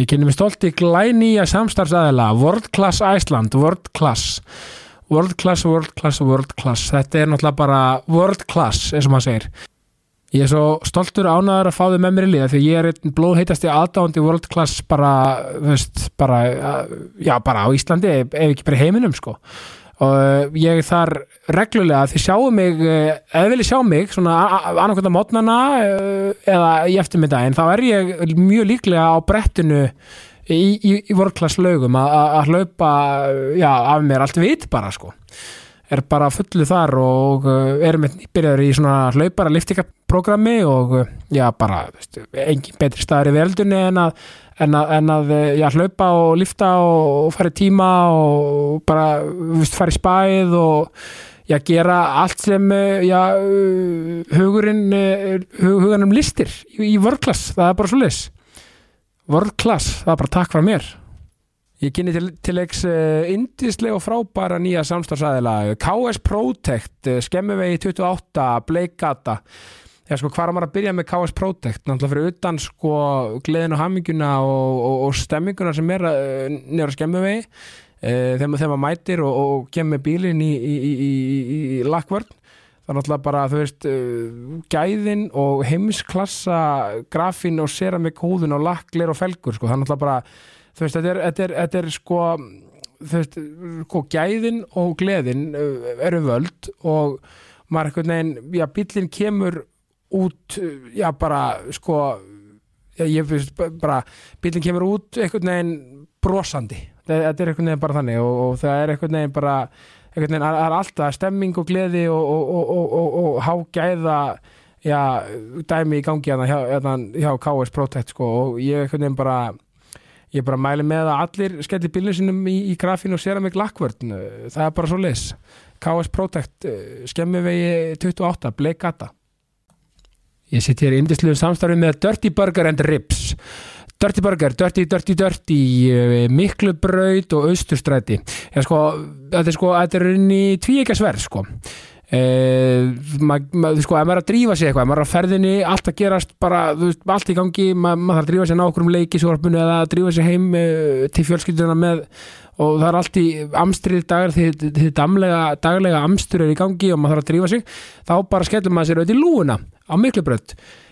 Ég kynni mig stolt í glænýja samstarfsæðila World Class Iceland, World Class. World Class, World Class, World Class. Þetta er náttúrulega bara World Class eins og maður segir. Ég er svo stoltur ánæður að fá þau með mér í liða því ég er einn blóðheitasti aðdándi World Class bara, veist, bara já, bara á Íslandi ef ekki bara heiminum, sko og ég er þar reglulega þið sjáu mig, eða viljið sjá mig svona annarkvæmt á mótnana eða í eftirmiddaginn, þá er ég mjög líklega á brettinu í, í, í lögum að hlaupa, já, af mér allt vit bara, sko. Er bara fullu þar og erum byrjaður í svona hlaupara liftingaprogrammi og já bara veist, engin betri staður í veldunni en að, en að, en að já, hlaupa og lifta og, og fara í tíma og bara veist, fara í spæð og já, gera allt sem já, hugurinn hugurinn listir í, í vörklass, það er bara svo lis vörklass, það er bara takk frá mér. Ég kynni til, til leiks indislega og frábæra nýja samstagsæðila KS Protect, skemmuvegi 28, Bleikata Já sko, hvað er maður að byrja með KS Protect? Náttúrulega fyrir utan sko gleðin og hamminguna og, og, og stemminguna sem er uh, nýra skemmuvegi þegar maður mætir og, og kemur bílinn í, í, í, í lakkvörn. Það er náttúrulega bara, þú veist gæðin og heimsklassa grafin og seramik húðun og lakklir og felgur, sko, það er náttúrulega bara þú veist, þetta er, þetta er, þetta er sko þú veist, sko, gæðin og gleðin eru völd og maður eitthvað neginn, já, bílinn kemur út, já, bara sko, já, ég finnst bara, bílinn kemur út eitthvað neginn brosandi, þetta er eitthvað neginn bara þannig og, og það er eitthvað neginn bara eitthvað neginn, það er alltaf stemming og gleði og, og, og hágæða já, dæmi í gangi hérna hjá, hjá KS Protect, sko, og ég eitthvað neginn bara ég bara mæli með að allir skelli bílinu sinum í, í grafínu og sér að mig lakkvörn. Það er bara svo leis KS Protect, skemmivegi 28, Bleikata ég sitt hér í indisluðu samstarfi með Dirty Burger and Ribs. Dirty Burger, Dirty, Dirty, Dirty Miklubraut og Austurstræti. Ég sko, þetta er sko þetta er inn í tvíekasverð sko maður ma, sko, ef maður er að drífa sig eitthvað, ef maður er að ferðinni allt að gerast bara, veist, allt í gangi maður, maður þarf að drífa sig ná okkur um leikisvorpunni eða að drífa sig heim uh, til fjölskylduna með og það er allt í amstrið dagar því þið daglega, daglega amstur er í gangi og maður þarf að drífa sig þá bara skellum maður sér auðvitað í lúuna á miklubrönd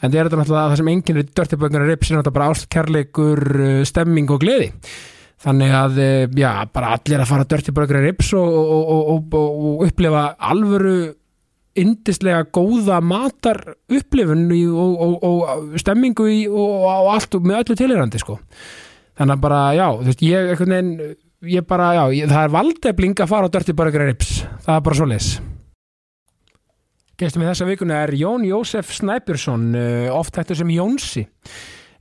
en það er þetta náttúrulega það sem enginn er dörtibögnar er rips er náttúrulega bara ástkærleikur stemming og gleði? Þannig að, já, bara allir að fara dörtibögnar er rips og, og, og, og upplifa alvöru indislega góða matar upplifun og stemmingu í, og allt með öllu tilirandi sko. Þannig að bara, já, þú veist, ég veginn, ég bara, já, ég, það er valdefling að fara á dörtibögnar er rips það er bara svo leis Gestum í þessa vikuna er Jón Jósef Snæbjörnsson, oft hættur sem Jónsi.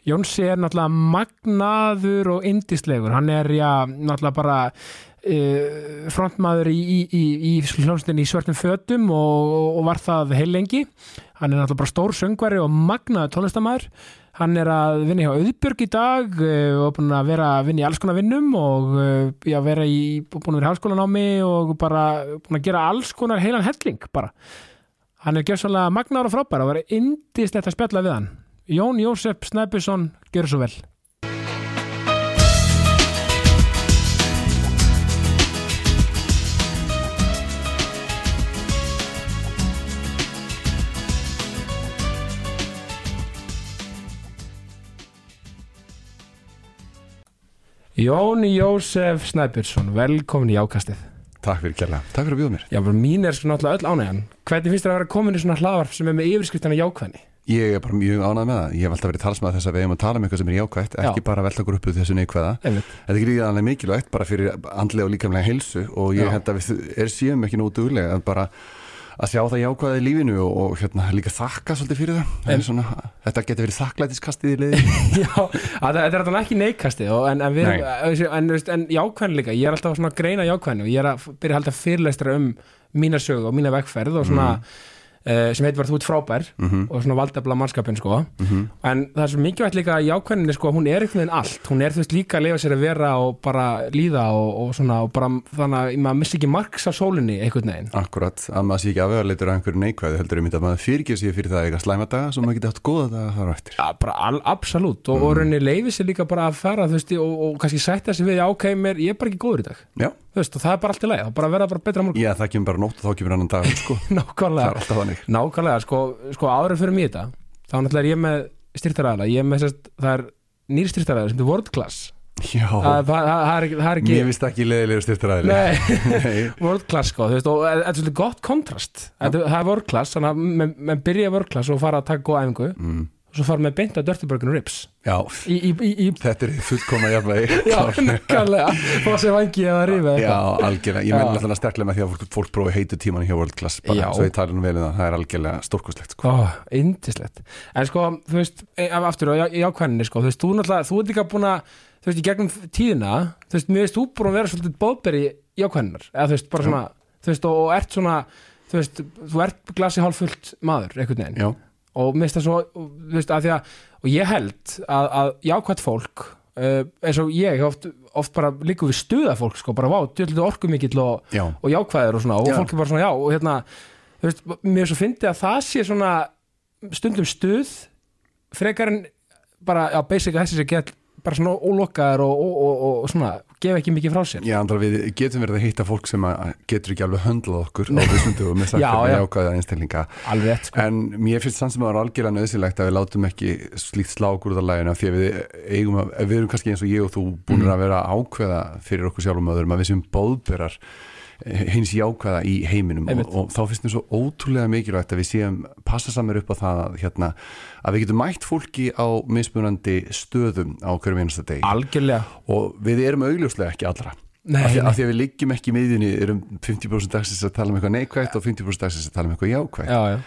Jónsi er náttúrulega magnaður og indislegur. Hann er já, náttúrulega bara uh, frontmaður í, í, í, í svörtum fötum og, og var það heilengi. Hann er náttúrulega bara stór söngvari og magnaður tónlistamæður. Hann er að vinna hjá Auðbjörg í dag og búin að vera að vinna í alls konar vinnum og já, vera í, búin að vera í háskólanámi og bara búin að gera alls konar heilan helling bara. Hann er gerðsvæmlega magnar og frábær og var indist þetta að spjalla við hann. Jón Jósef Snæbjörnsson, gjör svo vel. Jón Jósef Snæbjörnsson, velkomin í ákastið. Takk fyrir kjærlega, takk fyrir að bjóða mér Já, bara mín er sko náttúrulega öll ánægjan Hvernig finnst þér að vera komin í svona hlaðvarp sem er með yfirskriftina jákvæðni? Ég er bara mjög ánægð með það Ég hef alltaf verið talsmað þess að við hefum að tala um eitthvað sem er jákvægt ekki Já. bara velta okkur upp úr þessu neikvæða. Þetta er gríðanlega mikilvægt bara fyrir andlega og líkamlega heilsu og ég held að við er síðan ekki nógu duglega að bara að sjá það jákvæða í lífinu og, og hérna, líka þakka svolítið fyrir það, svona, þetta getur verið þakklætiskastið í liði Já, þetta er alltaf ekki neikasti og, en, en, Nei. en, en, jákvæðin líka, ég er alltaf að greina jákvæðin og ég er að byrja að halda fyrirleistra um mína sögu og mína vegferð og svona uh, sem heitir bara þú ert frábær Mhm. og svona valdefla mannskapin sko. En það er svo mikilvægt líka að jákvæðinni sko, hún er einhvern veginn allt, hún er þú veist líka að lifa sér að vera og bara líða og, og svona og bara þannig að maður missi ekki marks á sólinni einhvern veginn. Akkurat, að maður sé ekki afvegarleitur af einhverju neikvæðu heldur um þetta að maður fyrirgeð sér fyrir það að eiga slæma daga svo maður geti haft góða daga þar á eftir. Ja, bara al, absolutt. Og, og rauninni leifi sér líka bara að fara þú veist, og, og kannski sætta sig við ok, mér, ég er bara ekki góður í dag. Já, þú veist, og það er bara allt í lagi, það bara verða bara betra morgun. Já það kemur bara nótt og þá kemur annan dag sko. nákvæmlega, nákvæmlega sko, sko áður fyrir mér þetta þá náttúrulega er ég með styrtaræðala ég er með sérst, það er nýri styrtaræðala sem er world class. Já, það, það, það, er ekki, það er ekki mér finnst ekki leðilegur styrtaræðili Nei, world class sko, þú veist, og þetta er svolítið gott kontrast, það er world class þannig að men byrja world class og fara að taka góða æfingu. Mm. Og svo fara með beint að Dirty Burger Ribs. Já, í, í, í, í þetta er fullkoma jafnvegi Já, nökkanlega Fá sér vangi eða rífa Já, algjörlega, ég menn alltaf sterklega með því að fólk, fólk prófi heitu tíman hjá World Class bara, Já. svo ég tala nú vel um það, það er algjörlega stórkoslegt sko. Ó, indislegt En sko, þú veist, e- af- aftur og í ákvæðinni sko, þú veist, þú náttúrulega, þú ert líka búin að þú veist, í gegnum tíðina þú veist, mér veist, þú búin að vera svolítið bóðberi í ákvæðinnar, eða þú veist, bara svona þú veist, og, og ert svona þú veist, þú ert glasi hálffullt maður einhvern veginn, og mér finnst það svo þú veist, að því að, og ég held að, að jákvætt fólk uh, eins og ég oft, oft bara líka við stuða fólk, sko, bara vá, djöldið orku mikill og já, og jákvæðir og svona og Já. fólk er bara svona já og hérna þú veist, mér svo fyndið að það sé svona stundum stuð frekar en bara já, basic að þessi sé gett bara svona og, og, og, og svona gef ekki mikið frá sér Já, andra við getum verið að hitta fólk sem að getur ekki alveg höndlað okkur á þessum dögum með sagt já. jákvæða einstaklinga alveg sko En mér finnst sann sem að það er algjörlega nöðsilegt að við látum ekki slíkt slákur út af lægina því að við eigum að, við erum kannski eins og ég og þú búin Mm. að vera ákveða fyrir okkur sjálfum öðrum að við sem bóðberar hins jákvæða í heiminum. Og, og þá finnst mér svo ótrúlega mikilvægt að við séum passa samir upp á það að, hérna, að við getum mætt fólki á mismunandi stöðum á hverjum einasta degi. Algjörlega. Og við erum augljóslega ekki allra. Nei, af, því, af því að við liggjum ekki í miðjunni erum 50% dagsins að tala um eitthvað neikvægt og 50% dagsins að tala um eitthvað jákvægt já, já,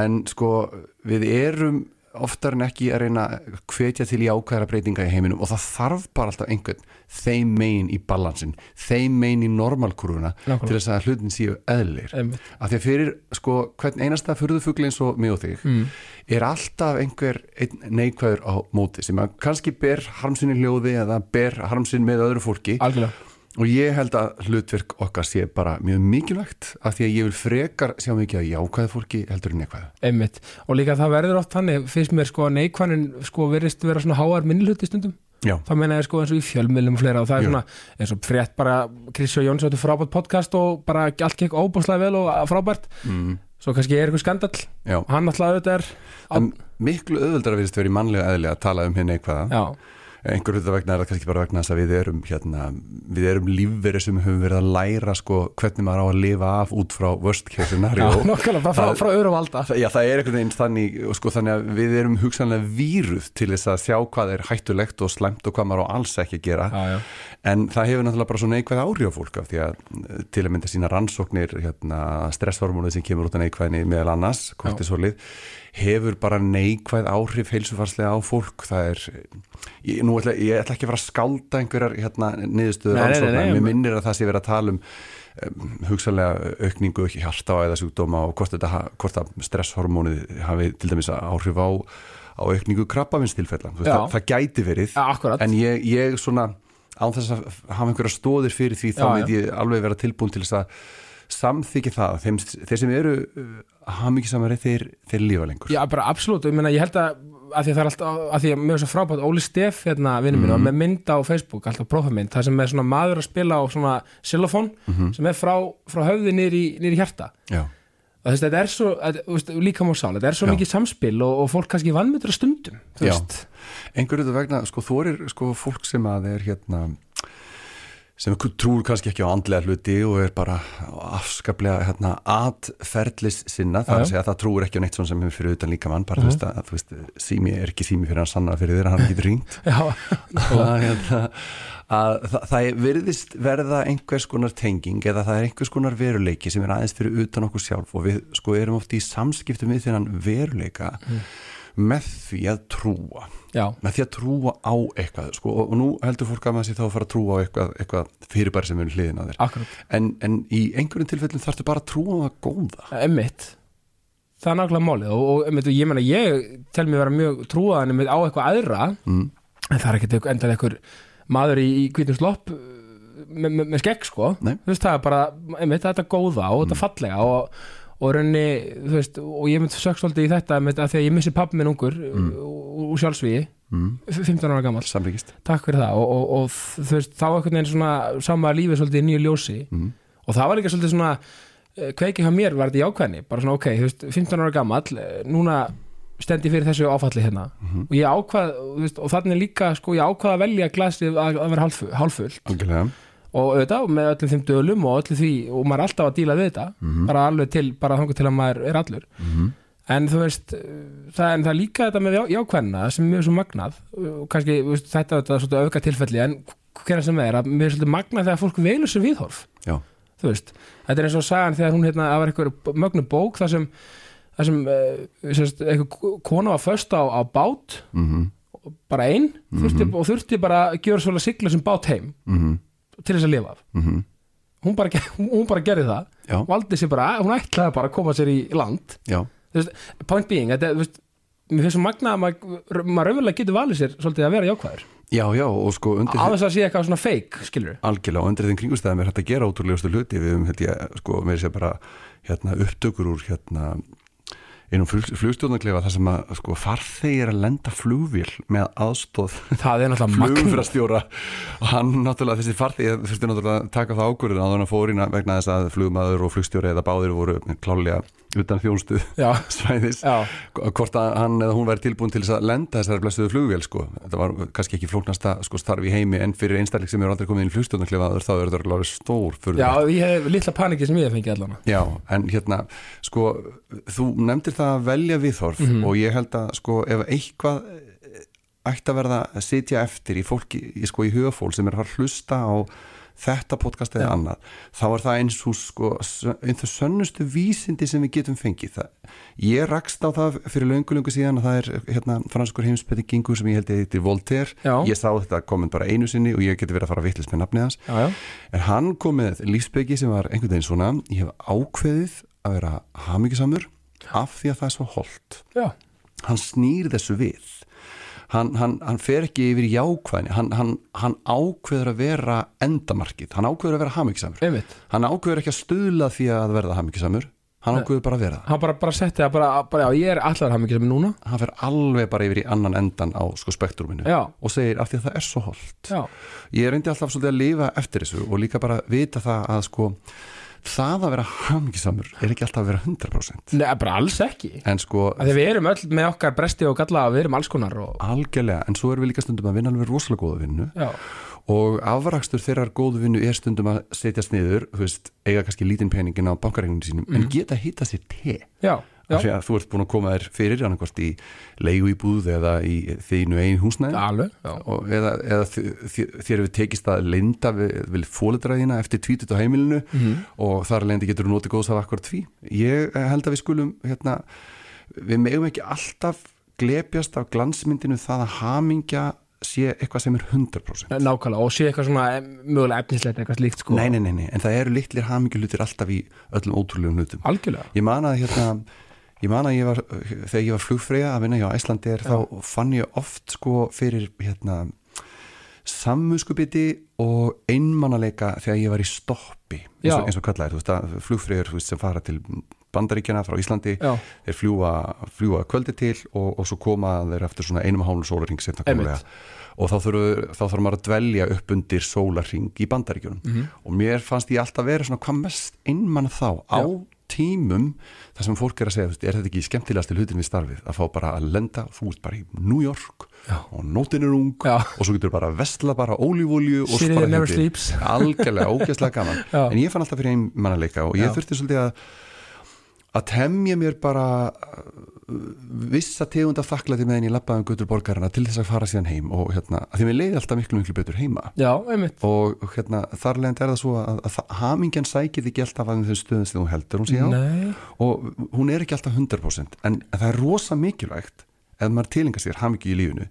en sko við erum oftar en ekki að reyna að hvetja til jákvæðara breytinga í heiminum og það þarf bara alltaf einhvern þeim megin í balansin þeim megin í normalkurvuna Nákvæmlega. til þess að hlutin séu eðlir af því að fyrir sko hvern einasta furðufugli eins og mig og þig mm. er alltaf einhver neikvæður á móti sem kannski ber harmsinni hljóði eða ber harmsinn með öðru fólki algjörlega og ég held að hlutverk okkar sé bara mjög mikilvægt af því að ég vil frekar sjá mikið að jákvæða fólki heldur en neikvæða einmitt. Og líka það verður oft þannig finnst mér sko að neikvæðin sko verist vera svona háar minnluti stundum. Já, þá meina ég sko eins og í fjölmiðlum og fleira og það er Jú. svona eins og frétt bara Kristjó Jóns áttu frábært podcast og bara allt gekk óbúslega vel og frábært. Mm, svo kannski er eitthvað skandall. Já. og hann alltaf auðvitað er á, miklu auðveldara virðist verið í mannlega eðli að tala um hinn neikvæða já, einhver hluta vegna er það kannski bara vegna þess að við erum hérna, við erum lífveri sem höfum verið að læra sko hvernig maður á að lifa af út frá worst case já scenario. Nokkulega, bara frá, frá öðru valda. Já, það er einhvern veginn þannig, sko, þannig að við erum hugsanlega víruð til þess að sjá hvað er hættulegt og slæmt og hvað maður á alls ekki að gera. Já, já, en það hefur náttúrulega bara svo neikvæð áhrif á fólk af því að eh, til að mynda sína rannsóknir hérna, stresshormónið sem kemur út af neikvæðinni meðal annars, kortisolið hefur bara neikvæð áhrif heilsufarslega á fólk. Það er, ég, nú ætla, ég ætla ekki að fara að skálda einhverjar hérna, niðurstöður nei, mér minnir að það sé verið að tala um um, hugsanlega aukningu hjarta á eða sjúkdóma og hvort, þetta, hvort að stresshormónið hafi til dæmis áhrif á, á aukningu krabbavinstilfella Já. það, það gæti verið akkurat. en ég, ég svona án þess að hafa einhverja stóðir fyrir því þá Já, veit ég alveg vera tilbúin til þess að samþykja það þeim, þeir sem eru uh, hafmyggjusamari þeir, þeir lifa lengur. Já, bara absolutt, ég meina, ég held að að því að það er alltaf, að því að mér er svo frábært Óli Steff, hérna, vinnum minn, mm með mynd á Facebook alltaf prófamynd, það sem er svona maður að spila á svona xylofón, sem er frá, frá höfði niður í hjarta. Já, þess, þetta er svo, veist, líka múr sál þetta er svo Já. mikið samspil og, og fólk kannski vannmyndur að stundum, Já. veist. Einhverju þetta vegna, sko, þú er sko fólk sem að er hérna sem trúur kannski ekki á andlega hluti og er bara afskaplega hérna, atferðlis sinna það er að segja að það trúur ekki á neitt svona sem er fyrir utan líka mann bara þú veist að þú veist, sími er ekki sími fyrir hann sanna fyrir þér, hann getur ringt Já, að, hérna, að það, það virðist verða einhvers konar tenging eða það er einhvers konar veruleiki sem er aðeins fyrir utan okkur sjálf og við sko erum oft í samskiptum við þennan veruleika með því að trúa. Já, með því að trúa á eitthvað sko, og nú heldur fólk að maður sér þá að fara að trúa á eitthvað, eitthvað fyrirbæri sem er hliðin að þér. En, en í einhverjum tilfellum þarftu bara að trúa á það góða. Emmitt það er nákvæmlega málið og, og einmitt, ég meina ég tel mér vera mjög trúaðan á eitthvað aðra mm. en það er ekkert endað einhver maður í, í hvítum slopp uh, með, með, skegg sko. Nei. þú veist það er bara, einmitt þetta góða og þetta fallega og, og raunni þú veist, og ég myndi sökst svolítið í þetta einmitt, að því að ég missi pappi minn ungur mm. úr sjálfsvíi, Mm. 15 ára gammal samríkist takk fyrir það og, og, og þú veist, þá einhvern veginn svona sama lífið svolítið í nýju ljósi mm. og það var líka svolítið svona eh, kveikið hjá mér var þetta í ákveðni bara svona ok, þú veist, 15 ára gammal núna stend ég fyrir þessu áfalli hérna Mhm. og ég ákvað veist, og þannig líka, sko, ég ákvað að velja glasið að, að vera hálffull, hálffull algjörlega og auðvitað með öllum þeim dölum og öllu því og maður er alltaf að díla við þetta Mhm. bara alveg til, bara þangur til að maður er allur. Mm. en þú veist, það, en það er líka þetta með já- jákvæðina sem er mjög svo magnað. Og kannski, veist, þetta er svolítið auka tilfelli en hvernig sem er, að mér er svolítið magnað þegar fólk velur sér viðhorf. Já, þú veist, þetta er eins og sagan þegar hún hérna, það var eitthvað mögnu bók þar sem, þar sem sérst, eitthvað kona var föst á, á bát. Mm bara einn þurfti, og þurfti bara að gjöra svolítið sigla sem bát heim -hmm. til þess að lifa af. Mm hún bara, hún bara gerði það. Já, valdi sér bara, hún ætlaði bara að koma sér í land. Veist, point being, þetta, veist, mér finnst svo magna að maður, maður raunverulega getur valið sér svolítið að vera jákvæður. Já, já og sko undir þess að sé eitthvað svona fake, skilur algjörlega og undir þeim kringustæðum er hægt að gera ótrúlegustu hluti við um, held ég, sko, með sér bara hérna, upptökur úr hérna einum flugstjórnarklefa þar sem að sko, farþegir að lenda flugvél með aðstóð það er náttúrulega magna flugumfyrastjóra og hann náttúrulega þessi farþegi þurfti náttúrulega að taka það ákvörðin að hann fór ína vegna þess að flugmaður og flugstjóri eða báðir voru klálega utan þjónustu svæðis hvort að hann eða hún væri tilbúin til að lenda þessari blessuðu flugvél sko. þetta var kannski ekki flóknasta sko, starf í heimi en fyrir einstakling sem er aldrei komið inn í flugstjórnarklefa þá er þetta alveg stór fyrir já, ég hef litla paniki sem ég hef fengið allan. Já, en hérna, sko, þú nefndir það að velja viðhorf og ég held að, sko, ef eitthvað ætti að verða að sitja eftir í fólki, sko, í hugafól sem er að hlusta á þetta podcast eða annað, þá er það eins og sko, einn þau sönnustu vísindi sem við getum fengið það. Ég rakst á það fyrir löngu-löngu síðan að það er hérna franskur heimsbyggingur sem ég held að þetta er Voltaire, Já. ég sá þetta komið bara einu sinni og ég geti verið að fara að vitlis með nafnið hans já, já, En hann kom með lífsbyggi sem var einhvern veginn svona, ég hef ákveðið að vera hamingisamur af því að það er svo holdt. Hann snýr þessu við. Hann, hann, hann fer ekki yfir í jákvæðinni, hann, hann, hann ákveður að vera endamarkið, hann ákveður að vera hamingisamur. einmitt. Hann ákveður ekki að stuðla því að verða hamingisamur, hann ákveður bara að vera það. hann bara, bara setti það bara, bara, já, ég er allar sem núna. Hann fer alveg bara yfir í annan endan á sko spektruminu já, og segir af því að það er svo holdt. já, ég reyndi alltaf svolítið að lifa eftir þessu og líka bara vita það að sko það að vera hamingisamur er ekki alltaf að vera 100% Nei, bara alls ekki. En sko að því við erum öll með okkar bresti og galla og við erum alls konar og, algjörlega, en svo erum við líka stundum að vinna alveg rosalega góða vinnu. Já, og afrakstur þeirrar góðu vinnu er stundum að setjast niður, þú veist, eiga kannski lítinn peningin á bankaregninu sínum, en geta hitta sér te, já, að þú ert búin að koma þér fyrir annarkvort í leigu í búð eða í þínu einu húsnæði? Alveg já, og eða, eða þér hefur tekist að linda við, við fólitraðina eftir tvítut á heimilinu Mhm. og þar lendi getur þú notið góðs af akkur tví ég eh, held að við skulum hérna, við megum ekki alltaf glepjast af glansmyndinu það að hamingja sé eitthvað sem er 100% nákvæmlega og sé eitthvað svona em, mögulega efnislegt eitthvað slíkt sko. Nei, nei, nei, nei, en það eru litlir hamingjulutir alltaf í öllum ótrúlegum hlutum. Algjörlega, ég man að hérna ég man að ég var, þegar ég var flugfreyja að vinna hjá Æslandir þá fann ég oft sko fyrir hérna sammuskubiti og einmannaleika þegar ég var í stoppi eins Já. og, eins og kallar, þú veist að veist, sem fara til bandaríkjana frá Íslandi já, þeir fljúa, fljúa kvöldi til og, og svo koma þeir eftir svona einum Einmitt. komulega og þá þarf maður að dvelja upp undir sólarring í bandaríkjunum Mhm. og mér fannst ég alltaf vera svona hvað mest einmann þá á tímum þar sem fólk er að segja, er þetta ekki skemmtilegast til hlutin við starfið að fá bara að lenda þú ert bara í New York Já. og nótin er ung Já. og svo getur bara að vestla bara ólífólju og spara sleeps. algjörlega, ógeðslega gaman Já. en ég fann alltaf fyrir einmannaleika og ég þurfti svolítið að að temja mér bara vissa tegund af þakklæti með henni í labbaðum gutur borgarina til þess að fara síðan heim og hérna, að því mér leiði alltaf miklu miklu betur heima. Já, og hérna, þar leðandi er það svo að, að það- hamingjan sækir ekki alltaf að þau stöðum sem þú heldur hún á. Nei, og hún er ekki alltaf 100% en það er rosa mikilvægt ef maður tilinga sér hamingju í lífinu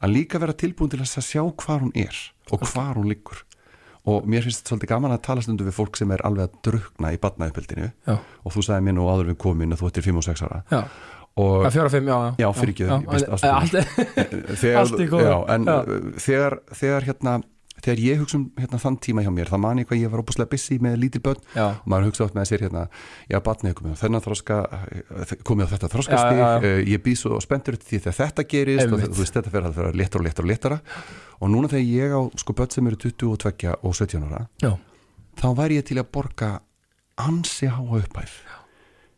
að líka vera tilbúin til að sjá hvar hún er og hvar hún liggur. Og mér finnst svolítið gaman að tala stundu við fólk sem er alveg að drukna í badnaupildinu já, og þú sagði mér nú áður við komin að þú ættir 5 og 6 ára. Já, og já fjóra, fimm, já, já Já, ástin mín. allt, í góðu. já, en þegar, þegar hérna þegar ég hugsa um hérna, þann tíma hjá mér þá man ég hvað ég var óbúslega busy með lítil börn já, og maður hugsa átt með sér hérna já, batnið er komið á þennan þroska eh, komið á þetta þroskastig, Já, já, já. uh, ég býð svo spenntur því þegar þetta gerist og Einmitt. þú veist þetta fyrir að vera léttara og léttara og léttara og núna þegar ég á sko börn sem eru 22 og 17 ára já, þá væri ég til að borga ansi háa upphæð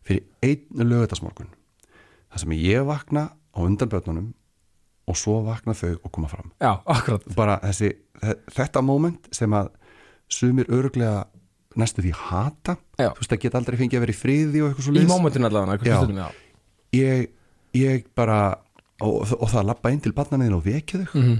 fyrir einn lögatarsmorgun það sem ég vakna á undan börnunum og svo vakna þau og koma fram. Já, akkurat. Bara þessi, þe- þetta moment sem að sumir öruglega næstu því hata Já. þú veist að geta aldrei fengið að vera í friði og eitthvað svo í mómentinu allavega, einhvern stundum, já. Ég, ég bara og, og það að lappa inn til barnaninn og vekja þau. Mhm.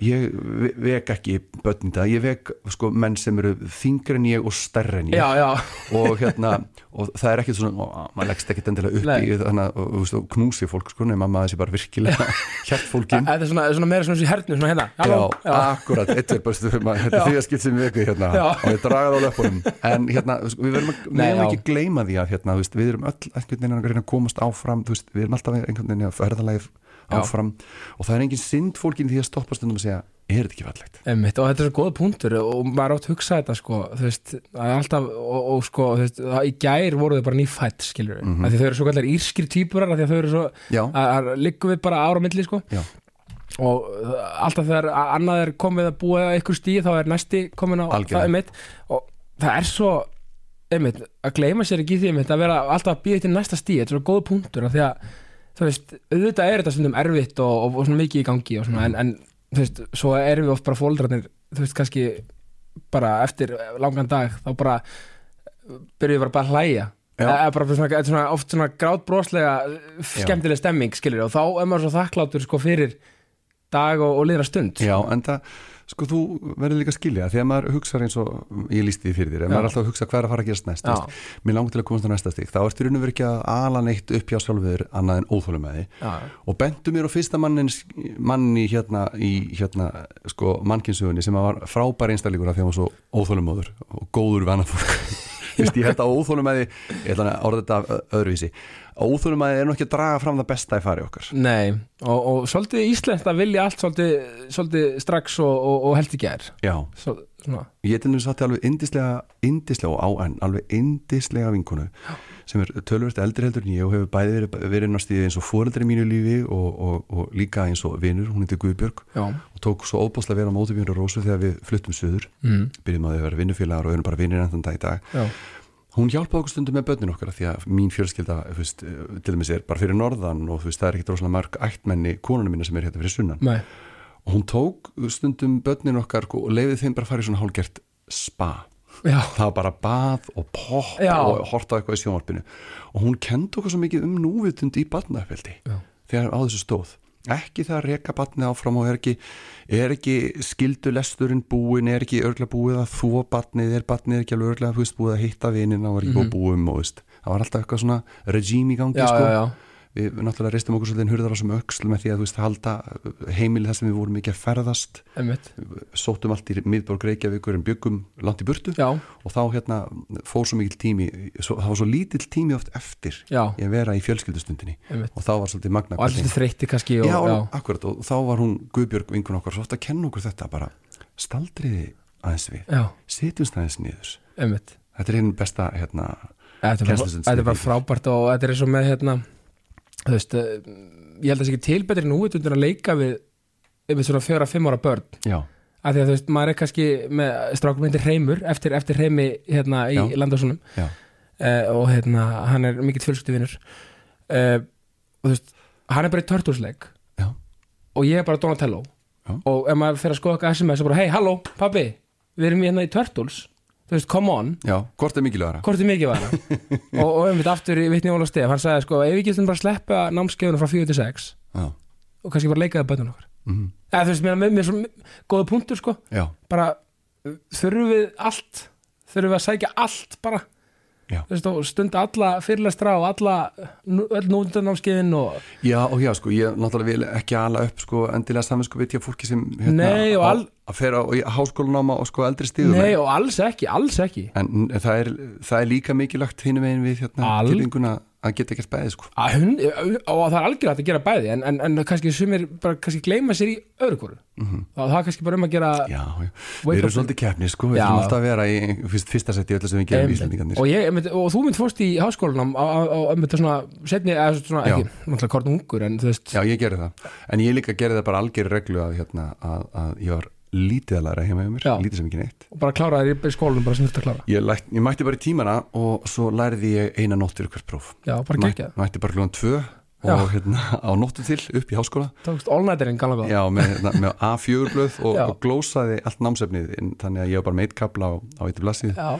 Ég ve- vek ekki börn í dag, ég vek sko menn sem eru þingri en ég og stærri en ég. Já, já, og hérna og það er ekkert svona, ó, maður leggst ekkert endilega upp Nei. í þannig að þú veist, knúsi fólk sko nema maður sé bara virkilega hjert fólkin þetta er svona, svona meira svona þessi hernu, svona hérna. Halló, Já, akkurat, eitt er bara stufum þetta er því að skipt sem við veku hérna. Já. og ég dragað á löpunum en hérna, veist, við verðum að, já. ekki gleyma því að hérna, þú veist, við erum öll einhvern veginn að að komast áfram þú veist, við erum alltaf einhvern veginn að ferðalægir Já. áfram. Og það er engin synd fólkin því að stoppa stundum að segja, er þetta ekki fallegt? Einmitt, og þetta er svo góð punktur og maður átt að hugsa þetta sko, veist, er alltaf og, og sko, veist, það, í gær voru þau bara nýfætt skilur við, mm því þau eru svo kallar írskir týpurar, að þau eru svo Já, að, að liggum við bara ára milli sko. Já, og uh, alltaf þegar annað er komið að búa eitthvað stíð þá er næsti komin á það einmitt. Og það er svo einmitt, að gleyma sér ekki því einmitt, að vera alltaf að býða til næsta stíð, þetta er svo góð punktur af því að þú veist, auðvitað er þetta stundum erfitt og, og, og svona mikið í gangi og svona, en, en þú veist, svo erum við oft bara fóldrarnir, þú veist, kannski bara eftir langan dag þá bara byrjuðum við bara, bara að hlæja. Eða bara svona, er svona, oft svona grátbroslega skemmtileg stemming skilur og þá er maður svo þakklátur sko fyrir dag og, og liðra stund. Já, en það sko þú verður líka að skilja því að maður hugsa eins og ég lísti því fyrir þér, en maður er alltaf að hugsa hvað er að fara að gerast næst mér langar til að komast á næsta stík, þá ertu raun og verið ekki að ala neitt upp hjá sjálfur annað en óþólum með því og bentu mér á fyrsta mannin manni hérna í hérna sko mannkynnsugunni sem var frábær einstakleikur af því að hann var svo óþólumóður og góður við annað fólk ég held að óþólumæði ég ætla að orða þetta ö- öðruvísi óþólumæði er nú ekki að draga fram það besta í fari okkar. Nei og, og svolítið íslenskt að vilja allt svolítið, svolítið strax og, og, og held ekki er já, Svo, svona, ég til þess að alveg indislega indislega og á enn, alveg indislega vinkonu sem er tölvöld eldri heldur en ég og hefur bæði verið, verið stíði eins og fóreldri mínu lífi og, og, og líka eins og vinur, hún heitir Guðbjörg já, og tók svo óbúslega vera á móti Björn og Rósu þegar við fluttum suður. Mm, byrjum að þau vera vinnufélagar og hún hjálpaði okkur stundum með börnin okkar því að mín fjölskylda þú veist, til dæmis er bara fyrir norðan og þú veist, það er ekkit rosalega mörg ættmenni konunum minna sem er hérna fyrir sunnan. Nei, og hún tók stundum börnin okkar og leiði þeim bara að fara í svona hálgert spa. Já, það var bara bað og pop Já. og horta á eitthvað í sjónvarpinu. Og hún kendi okkur svo mikið um núvitund í barnafeldi Já. þegar á þessu stóð ekki það að reka barnið áfram og er ekki, er ekki skildu lesturinn búin, er ekki örgla búið að þvó barnið, er barnið ekki alveg örgla búið að hitta vinina og er ekki búið að búum og veist, það var alltaf eitthvað svona regime í gangi já, sko. já, já. Við, náttúrulega reistum okkur svolítið hurðar á sem öxl með því að þú veist halda heimili þar sem við vorum mikið að ferðast. Einmitt. Sóttum allt í miðborg Reykjavíkur en byggum langt í burtu. Já, og þá hérna fór svo mikil tími svo, það var svo lítill tími oft eftir já, í að vera í fjölskyldustundinni. Einmitt. Og þá var svolítið magna og allir þreytti kannski og, já, akkurat og þá var hún Guðbjörg vinkun okkar svo oft að kenna okkur þetta bara staldriði aðeins við setjumst aðeins niður. Einmitt. Þetta er einn besta hérna þetta er, bara, frábært og þetta er eins og með hérna þú veist, eh, ég held að það sé ekki til betri nú undir að leika við yfir svona fjóra, fimm ára börn. Já, af því að þú veist, maður er kannski með strákum myndir reymur eftir, eftir reymi hérna í Já. landasunum já, uh, og hérna, hann er mikill fjölskylduvinur. Uh, og þú veist hann er bara í törtúsleik já, og ég er bara Donatello. Já. og ef maður fer að skoða eitthvað SMS og bara, hei, halló, pabbi við erum hérna í Turtles þú veist, come on, já, hvort er mikilvægara? Hvort er mikið var og, og einmitt aftur í vitni Óla Stef hann sagði sko, ef við getum bara að sleppa námskeiðunum frá 4 til 6 já, og kannski bara leikaði bönnum okkar. Mm, eða þú veist, mér er svo góða punktur sko. Já, bara uh, þurfum við allt? Þurfum við að sækja allt bara Stunda alla fyrirlestra og alla öll núndarnámskeiðin og Já og já sko, ég náttúrulega vil ekki ala upp sko endilega saminsko veit ég fólki sem hérna, Nei, á- al- að fer á háskólanáma og sko eldri stíðum nei og alls ekki, alls ekki. En það er, það er líka mikilvægt hinum veginn við hérna Al- tilvinguna að geta ekkert bæði sko. Að hún, og það er algjörlega að gera bæði en, en, en kannski sumir bara kannski gleyma sér í öðru hvoru. Mhm. og það er kannski bara um að gera Já, já, við erum svolítið keppni sko, við þurfum alltaf að vera í fyrst, fyrsta seti öllu sem við gerum í. Íslandingarnir og, og þú mynd fórst í háskólanum á einmitt svona, setni, eða svona ekki, náttúrulega korn ungur en þú veist, Já, ég gerði það, en ég líka gerði það bara algjör reglu að, hérna, að, að ég var lítið að læra heima hjá mér, Já. lítið sem ekki neitt. Og bara kláraði í skólanum bara sem þetta að klára. Ég, læt, ég mætti bara í tímana og svo lærði ég eina nótt fyrir hvert próf. Já, bara Mæ, geggjað, mætti bara klúan tvö Já. og hérna á nóttu til upp í háskóla. Tókst all-nighterinn gamla góð. Já, með, hérna, með A4 blöð og, Já. og glósaði allt námsefnið inn, þannig að ég var bara með eitt kapla á, á eitt blassið já,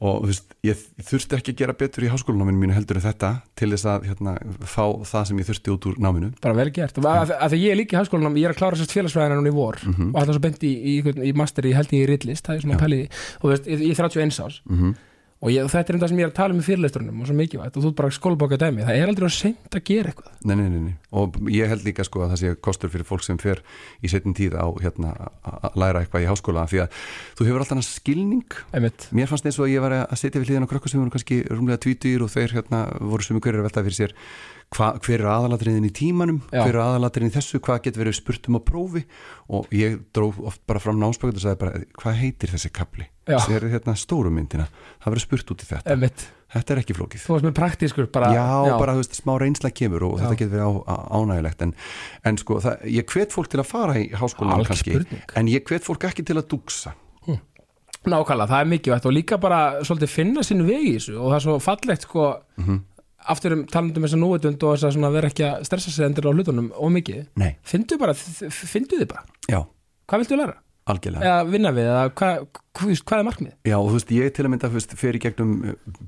og þú veist, ég þurfti ekki að gera betur í háskólanáminu mínu heldur en þetta til þess að hérna, fá það sem ég þurfti út úr náminu bara vel gert að, að því ég er líka í háskólanum, ég er að klára sérst félagsfræðina núna í vor Mhm. og alltaf svo beint í, í, í, í master í held ég í ritlist, það er svona Já. pæli og þú veist, ég, ég er 31 árs mm og, ég, og þetta er um það sem ég er að tala um í fyrirlesturunum og svo mikilvægt og þú ert bara skólabóka dæmi það er aldrei að seint að gera eitthvað. Nei, nei, nei, nei, og ég held líka sko að það sé kostur fyrir fólk sem fer í setjum tíð á hérna að læra eitthvað í háskóla því að þú hefur alltaf skilning. Einmitt, Mér fannst eins og ég var að setja við hliðan á krökkur sem voru kannski rúmlega tvítur og þeir hérna voru sem hverju að velta fyrir sér hva, hver er aðalatriðin í tímanum, Já. hver er aðalatriðin í þessu, hvað getur verið spurt um á prófi og ég dró oft bara fram námspökut og sagði bara, hvað heitir þessi kapli? Já. Sér hérna stóru myndina, það verið spurt út í þetta. einmitt Þetta er ekki flókið. þú varst með praktískur bara já, bara þú veist, smá reynsla kemur og Já. þetta getur verið á, ánægilegt en, en sko, það, ég hvet fólk til að fara í háskólan kannski, spurning. en ég hvet fólk ekki til að dúksa nákvæmlega, það er mikilvægt og líka bara svolítið finna sinn vegi og það er svo fallegt sko Mhm. Aftur um talandum þess að núvitund og þess að vera ekki að stressa sig endur á hlutunum og mikið. Nei, findu bara, findu þið bara? Já, hvað viltu læra? algjörlega. Eða vinna við, eða hvað, hvað, hvað er markmið? Já, og þú veist, ég til að mynda veist, í gegnum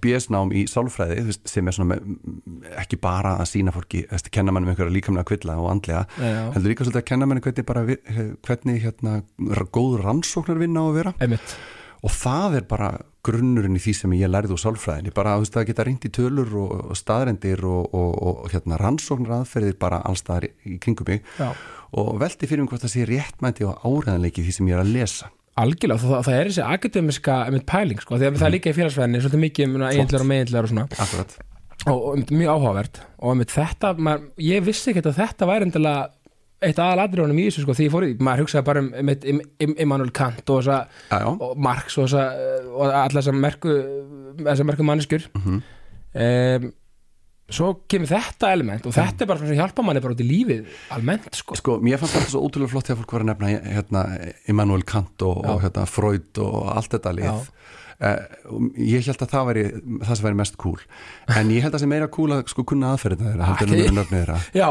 BS-nám í sálfræði veist, sem er svona með, ekki bara að sína fólki, veist, kenna mann um einhverja líkamlega kvilla og andlega, heldur líka svolítið að kenna mann hvernig bara, hvernig hérna góð rannsóknar vinna á að vera. Einmitt, og það er bara grunnurinn í því sem ég lærði úr sálfræðinni, bara að geta reynd í tölur og, og staðrendir og, og, og hérna rannsóknar aðferðir bara allstaðar í, kringum mig. Já. Og velti fyrir mig hvort það sé réttmæti og áræðanleiki því sem ég er að lesa. Algjörlega, það, það er þessi akademiska einmitt pæling, sko, því að það er líka í félagsfræðinni svolítið mikið um eiginlegar og meginlegar og svona. Akkurat. Og, og mjög áhugavert. Og einmitt þetta, maður, ég vissi ekki að þetta væri endilega eitt aðaladrjónum í þessu sko, því ég fór í, maður hugsaði bara um einmitt Im- Im- Immanuel Kant og, þessa, og Marx og, þessa, og alla þessar merku merku manneskjur. Mhm. um, svo kemur þetta element og þetta er bara svona sem hjálpa manni bara út í lífið almennt sko. Sko, mér fannst þetta svo ótrúlega flott þegar fólk var að nefna hérna, Immanuel Kant og, og hérna, Freud og allt þetta lið. Já. Eh, ég held að það væri það sem væri mest cool. En ég held að það sé meira cool að sko kunna aðferðina þeirra heldur muna nöfnið þeirra. Já,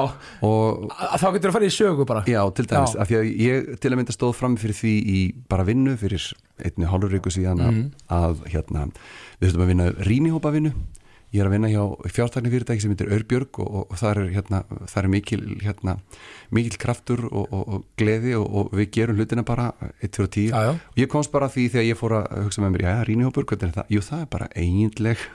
og þá getur að fara í sögu bara. Já, til dæmis, Já. af því að ég til að mynda stóð fram fyrir því í bara vinnu fyrir einni hálfur viku síðan Mhm. að hérna, við þurfum að vinna rínihópa vinnu ég er að vinna hjá fjártækni fyrirtæki sem heitir Örbjörg og, og, og það er, hérna, það er mikil, hérna, mikil kraftur og, og, og gleði og, og við gerum hlutina bara 1, 2 og 10 já, já, og ég komst bara því þegar ég fór að hugsa með mér, já, rínihópur, hvernig er það? Jú, það er bara eiginleg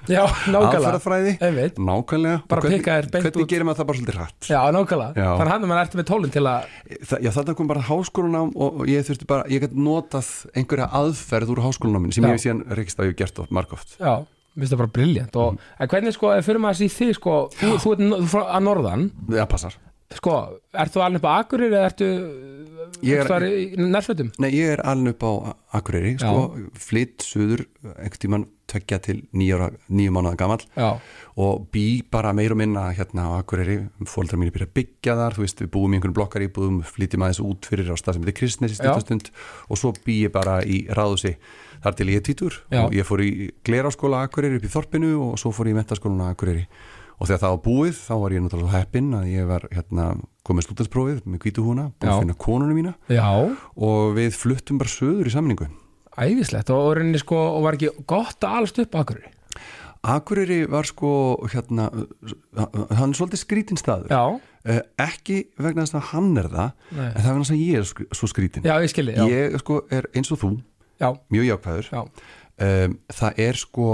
aðferðafræði, nákvæmlega. Bara Og hvernig, hvernig gerir maður það bara svolítið hratt? Já nákvæmlega. Þannig hann er maður ertu með tólinn til að Þa, já, þarna kom bara háskólanám og, ég þurfti bara, ég gæti notað einhverja aðferð úr háskólanáminu já, minnst það bara briljant og en hvernig sko, ef fyrir maður að sé þig sko þú, þú ert þú frá að norðan. Það passar. Sko, ert þú alveg upp á Akurir eða ertu Ég er- er, í nærfötum? Nei, ég er alveg upp á Akureyri sko, flytt suður einhvern tímann tökja til nýju, nýju mánuða gamall. Já, og bý bara meir og minna hérna á Akureyri. Fóldrar mínu byrja að byggja þar þú veist, við búum í einhvern blokkar íbúðum flytjum aðeins út fyrir á stað sem heitir Kristnes í Já. stundastund og svo bý ég bara í ráðusi þar til ég títur Já. og ég fór í gleraskóla Akureyri upp í Þorpinu og svo fór ég í mentaskólan Akureyri. Og þegar það var búið þá var ég náttúrulega svo heppinn að ég var hérna komið stúdinsprófið með hvítuhúna búin Já. að finna konunum mína. Já, og við fluttum bara söður í samningu æðislegt. Og, sko, og var ekki gott að alast upp Akureyri? Akureyri var sko hérna, hann er svolítið skrítin staður. Já, Eh, ekki vegna þess að hann er það Nei. en það er vegna þess að ég er svo skrítin já, ég skilji já, ég sko er eins og þú já, mjög jákvæður. Já, um, það er sko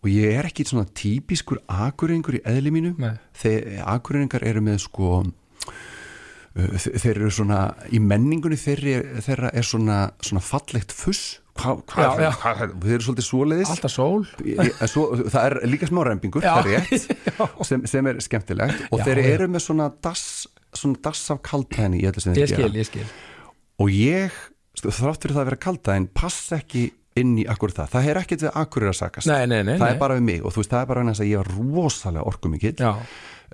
og ég er ekki svona típiskur akuringur í eðli mínu. Þegar akuringar eru með sko uh, þe- þeir eru svona í menningunni þeirri, þeirra er svona, svona fallegt fuss. Hvað hva, Já, já. hva, þeir eru svolítið svoleiðis. Alltaf sól. Svo, það er líka smá rétt, sem, sem er skemmtilegt. Og Já, þeir eru með svona dass, svona dass af þeir ég skil, ég skil. Og ég, þrátt fyrir það að vera kaldhæðin pass ekki inn í akkur það. Það er ekkert við akkurir að sakast. Nei, nei, nei, það er bara við mig. Og þú veist það er bara vegna þess að ég var rosalega orkumikill.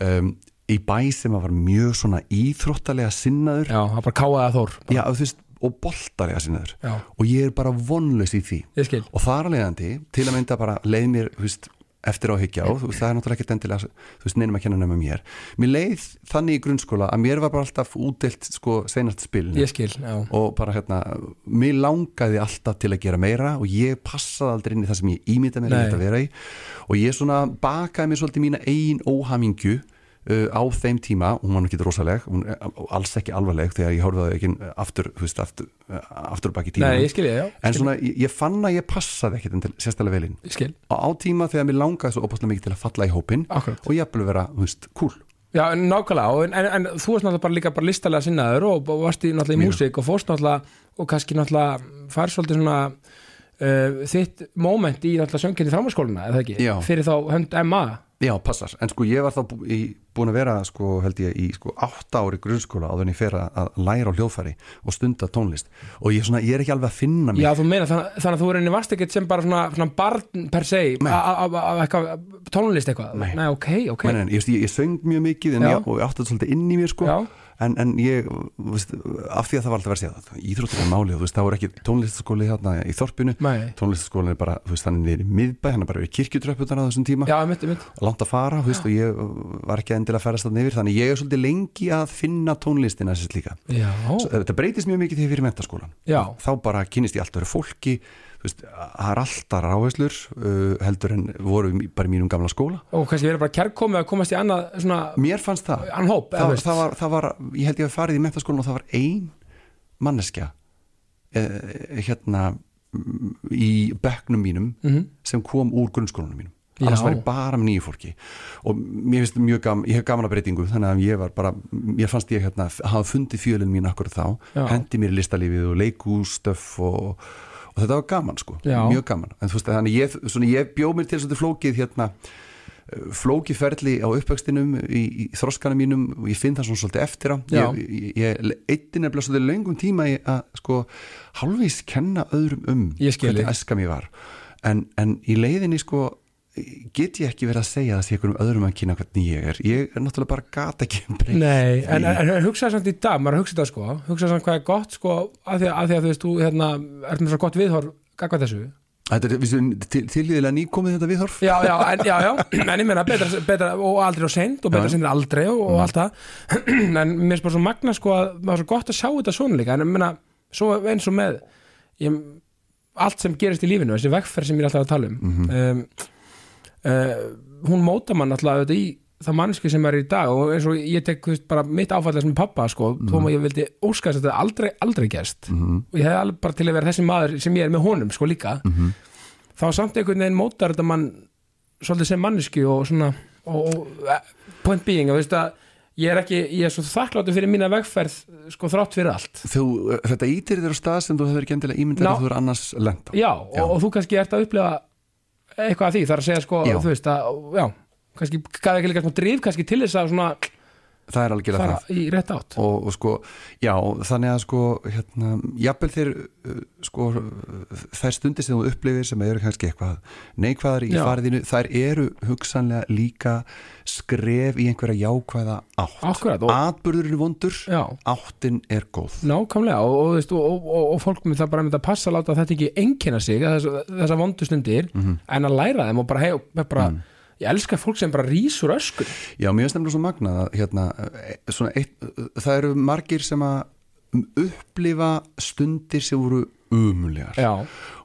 Um, í bæ sem að var mjög svona íþróttalega sinnaður. Já, það bara káaði að þór já, veist, og boltalega sinnaður. Já. og ég er bara vonlaus í því. Og þar að leiðandi til að mynda bara leið mér veist, eftir á higgja og það er náttúrulega ekkert endilega þú veist, neinum að kenna nema mér. Mér leið þannig í grunnskóla að mér var bara alltaf útdelt sko skil já, og bara hérna, mér langaði alltaf til að gera meira og ég passaði aldrei inn í það sem ég ímynda mér að vera í. Og ég svona bakaði mér svolítið mína ein óhamingju uh, á þeim tíma, hún var ekki rosaleg hún er alls ekki alvarleg þegar ég það ekki aftur, þú veist, aftur, uh, aftur baki tíma nei, ég skil ég, já en svona, ég, ég fann að ég passaði ekkit enn til sérstaklega velinn á, á tíma þegar mér langaði svo opaslega mikið til að falla í hópin akkurat. og ég að vera, þú veist, cool. Já, nákvæmlega, en, en, en þú varst náttúrulega bara líka bara listalega sinnaður og og varst í náttúrulega í Mjög. músík og fórst náttúrulega og kannski náttúrulega fær svolítið svona uh, þitt moment í náttúrulega söngkynni framhanskóluna, eða ekki? Já. Fyrir þá hönd MA Já, passar, en sko ég var þá búin að vera sko held ég í sko átta ári grunnskóla en ég fer að læra á hljóðfæri og stunda tónlist og ég, svona, ég er ekki alveg að finna mig Já, þú meina, þannig, þannig að þú er einnig varst ekkert sem bara svona, svona barn per se Nei. af tónlist eitthvað Nei. Nei, ok, ok Men, en, ég, ég, ég söng mjög mikið en Já. og ég átti þetta svolítið inn í mér sko Já. En, en ég, veist, af því að það var alltaf verið að segja íþróttir er málið, veist, það voru ekki tónlistaskóli hérna í þorpinu, tónlistaskólin er bara, þú veist, hann er í miðbæ hann er bara við kirkjutröpputan á þessum tíma. Langt að fara, þú veist, og ég var ekki endilega að ferast þarna yfir, þannig ég er svolítið lengi að finna tónlistina sér líka. Þetta breytist mjög mikið þegar ég fyrir mentaskólan Já. þá bara kynist ég allt öru fólki veist, það er alltaf ráheslur uh, heldur en voru bara í mínum gamla skóla og kannski verið bara kærkomið að komast í annað svona, mér fannst það hóp það, veist. það, var, það var, ég held ég að farið í mentaskólan og það var ein manneskja eh, hérna mm, í bekknum mínum Mhm. sem kom úr grunnskólanum mínum Já. annars var ég bara með nýju fólki og mér finnst mjög gaman, ég hef gaman að breytingu þannig að ég var bara, ég fannst ég hérna hafa fundið fjölinn mín akkur þá Já. hendi mér í listalífið og leikústöf og, og þetta var gaman sko. Já. mjög gaman, en þú veist, þannig ég, svona, ég bjóð mér til svolítið flókið hérna flókið ferli á uppvextinum í, í þroskanum mínum og ég finn það svona svolítið eftir á. Ég, ég, ég eitti nefnilega svolítið löngum tíma að sko hálfvís kenna öðrum um hvernig æska mér var. En, en í leiðinni sko get ég ekki verið að segja það sé einhverjum öðrum að kynna hvernig ég er. Ég er náttúrulega bara gata ekki um breytt Nei, en, en, en hugsaði samt í dag, maður hugsaði það sko hugsaði samt hvað er gott sko af því, því að þú veist, þú hérna, ert með svo gott viðhorf gagvað þessu. Þetta er tilíðilega nýkomið þetta viðhorf? Já, já, en, já, já, en ég meina betra, betra og aldrei og seint og betra seint aldrei og, og allt það. En mér er bara svo magna sko að það er svo gott að sjá þetta svona líka en ég meina, svo eins og með ég, allt sem gerist í lífinu þessi vegferð sem ég er alltaf að tala um um, uh, hún móta mann alltaf auðvitað í það mannski sem er í dag og eins og ég tek veist, bara mitt áfallið sem pappa sko, þó að ég vildi óskast að þetta aldrei, aldrei gerst. Og ég hef alveg bara til að vera þessi maður sem ég er með honum sko líka. Þá samt einhvern veginn mótar þetta mann svolítið sem manneski og svona og, og eh, point being að, veist, að ég er ekki, ég er svo þakkláttur fyrir mína vegferð sko þrátt fyrir allt. Þú, þetta ítir þér á stað sem þú hefur ekki endilega ímyndað Ná. að þú er annars lent á. Já, Já. Og, og þú kannski ert að upplifa eitthvað að því, þar að segja sko Já. þú veist að, já, kannski gæði ekki líka smá drif kannski til þess að svona það er algjörlega fara það í rétt átt og, og sko, já, þannig að sko hérna, jafnvel þeir uh, sko, þær stundir sem þú upplifir sem eru kannski eitthvað neikvæðar í Já. fariðinu, þær eru hugsanlega líka skref í einhverja jákvæða átt Akkurat, og- atburðurinn er vondur, Já. áttin er góð Nákvæmlega og, og, og, og, og fólk með það bara með að passa að láta þetta ekki einkina sig þess, þessa vondu stundir Mhm. en að læra þeim og bara, hei, bara ég elska fólk sem bara rýsur öskur. Já, mér finnst nefnilega svo magnað að hérna, eh, svona eitt, það eru margir sem að upplifa stundir sem voru umulegar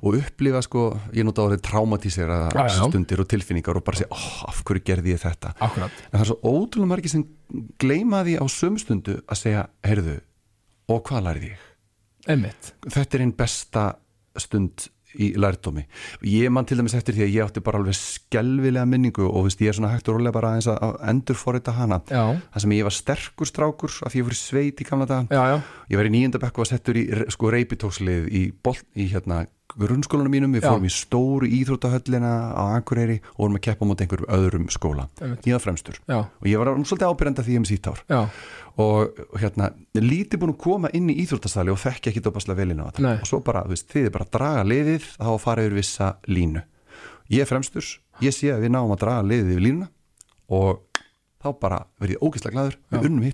og upplifa sko, ég nota orðið traumatísera Já, já. stundir og tilfinningar og bara segja, oh, af hverju gerði ég þetta? Akkurat. En það er svo ótrúlega margir sem gleyma því á sömu stundu að segja, heyrðu og hvað lærið ég? Einmitt, Þetta er einn besta stund í lærdómi. Ég man til dæmis eftir því að ég átti bara alveg skelvilega minningu og veist, ég er svona hægt og rólega bara að endur forrita hana. Já, það sem ég var sterkur strákur af því ég voru sveit í gamla daga. Já, já, ég var í nýjöndabekk og settur í sko reypitókslið í, í hérna grunnskólanum mínum, við Já. fórum í stóru íþróttahöllina á Akureyri og vorum að keppa móti einhverjum öðrum skóla ég var fremstur. Já, og ég var svolítið ábyrjandi því ég um sítár já, og hérna, lítið búin að koma inn í íþróttastali og þekki ekki dopaslega vel inn á þetta. Og svo bara, þú veist, þið er bara að draga liðið þá að fara yfir vissa línu. Ég er fremstur, ég sé að við náum að draga liðið yfir línuna og þá bara verð ég ógeðslega glaður. Við unnum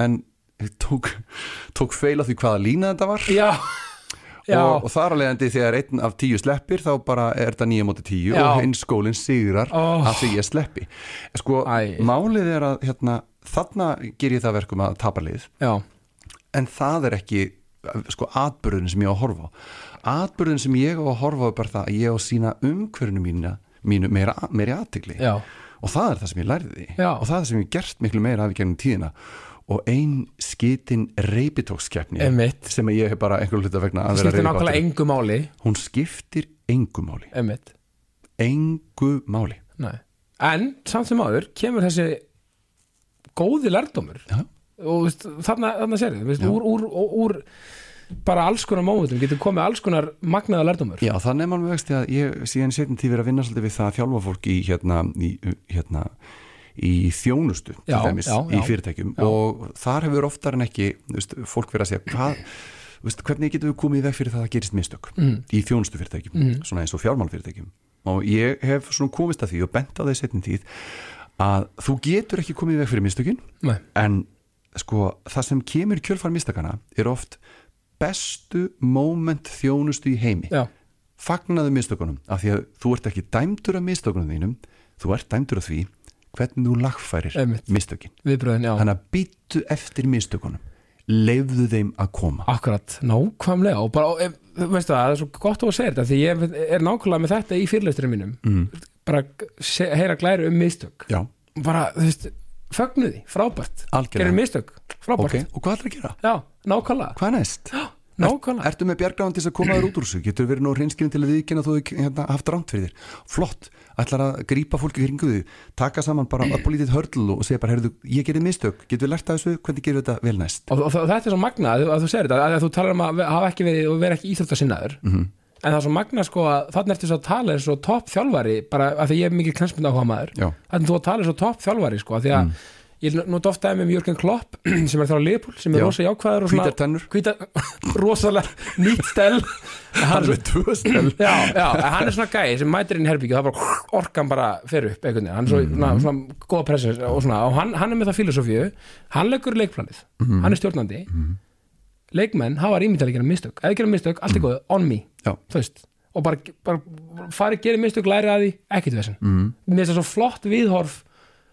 hitt ég tók tók feil á því hvaða lína þetta var. Já, já, og, og þar alveg endi þegar einn af tíu sleppir þá bara er þetta nýja móti tíu Já. og hinn skólinn sigrar Ó. af því ég sleppi. Sko, Æ. málið er að hérna, þarna ger ég það verkum að tapa lið. Já, en það er ekki sko atbyrðin sem ég á að horfa atbyrðin sem ég á að horfa er bara það að ég á að sína umhverfinu mína mínu meira, meira aðtegli og það er það sem ég lærði. Já. og það er það sem ég gert miklu meira af í gennum tíðina og ein skitin reypitókskeppni sem ég hef bara einhverju hluta vegna að vera máli. Hún skiptir engu máli. Einmitt, engu máli. Nei. En samt sem áður kemur þessi góði lærdómur. Já. og þarna, þarna sér Já. úr, úr, úr, bara alls konar mómentum getur komið alls konar magnaða lærdómur. Já, þannig mann vegst að ég síðan setjum tíð verið að vinna svolítið við það að þjálfa fólk í hérna, í, hérna, í þjónustu til Já, dæmis já, í fyrirtækjum. Og þar hefur oftar en ekki veist, fólk verið að segja hvað veist, hvernig getum við komið í veg fyrir það að gerist mistök Mm. í þjónustu fyrirtækjum Mhm. svona eins og fjármálfyrirtækjum og ég hef svona komist að því og bent á því setjum tíð að þú getur ekki komið í veg fyrir mistökin nei, en sko það sem kemur kjölfar mistakana er oft bestu moment þjónustu í heimi. Já, fagnaðu mistökunum af því að þú ert ekki dæmdur af mistökunum þínum þú ert dæmdur af því hvernig þú lagfærir mistökin. Já. Þannig að býttu eftir mistökunum. Leifðu þeim að koma. Akkurat, nákvæmlega. Og bara, ef- þú veistu það, það er svo gott að segja þetta því ég er nákvæmlega með þetta í fyrirlesturinn mínum. Mm. bara heyra glæri um mistök. Já, bara, þú veist, fögnuði, frábært. Gerir algjörlega mistök, frábært. Ok, og hvað ætlar að gera? já, nákvæmlega, hvað er næst? Nákvæmlega. Ertu með bjargráðan til þess að koma þér út úr þessu? Getur verið nú reynskilin til að viðkynna þú hérna, haft rámt fyrir þér? Flott, ætlar að grípa fólki kringu þig, taka saman bara uppolítið hörl og segja bara, heyrðu, ég gerir mistök, getur við lært af þessu, hvernig gerir þetta vel næst? og, og, þetta er svo magna að, að þú segir þetta að, að þú talar um að hafa ekki verið og vera ekki íþróttasinnaður. Mm en það er svo magna sko að þannig ertu svo að tala eins og topp þjálfari bara að því ég er mikið að að að ég nota ofta með Jörgen Klopp sem er þar á Leopold sem er rosa jákvæður og hvítar tennur. hvíta, rosalega nýtt stel hann, Alveg tvö stel hann er svona gæi sem mætir inn í herbyggju og það bara orkan bara fer upp hann er svo, svona, svona góða pressur og, svona, og hann, hann er með það filosofíu. Hann leggur leikplanið, hann er stjórnandi. Leikmenn hafa rými til að gera mistök. Ef þið gera mistök, allt er góð, on me. Já, þú veist, og bara, bara fari gera mistök, læri að því, ekkert veginn mm. mér finnst það svo flott viðhorf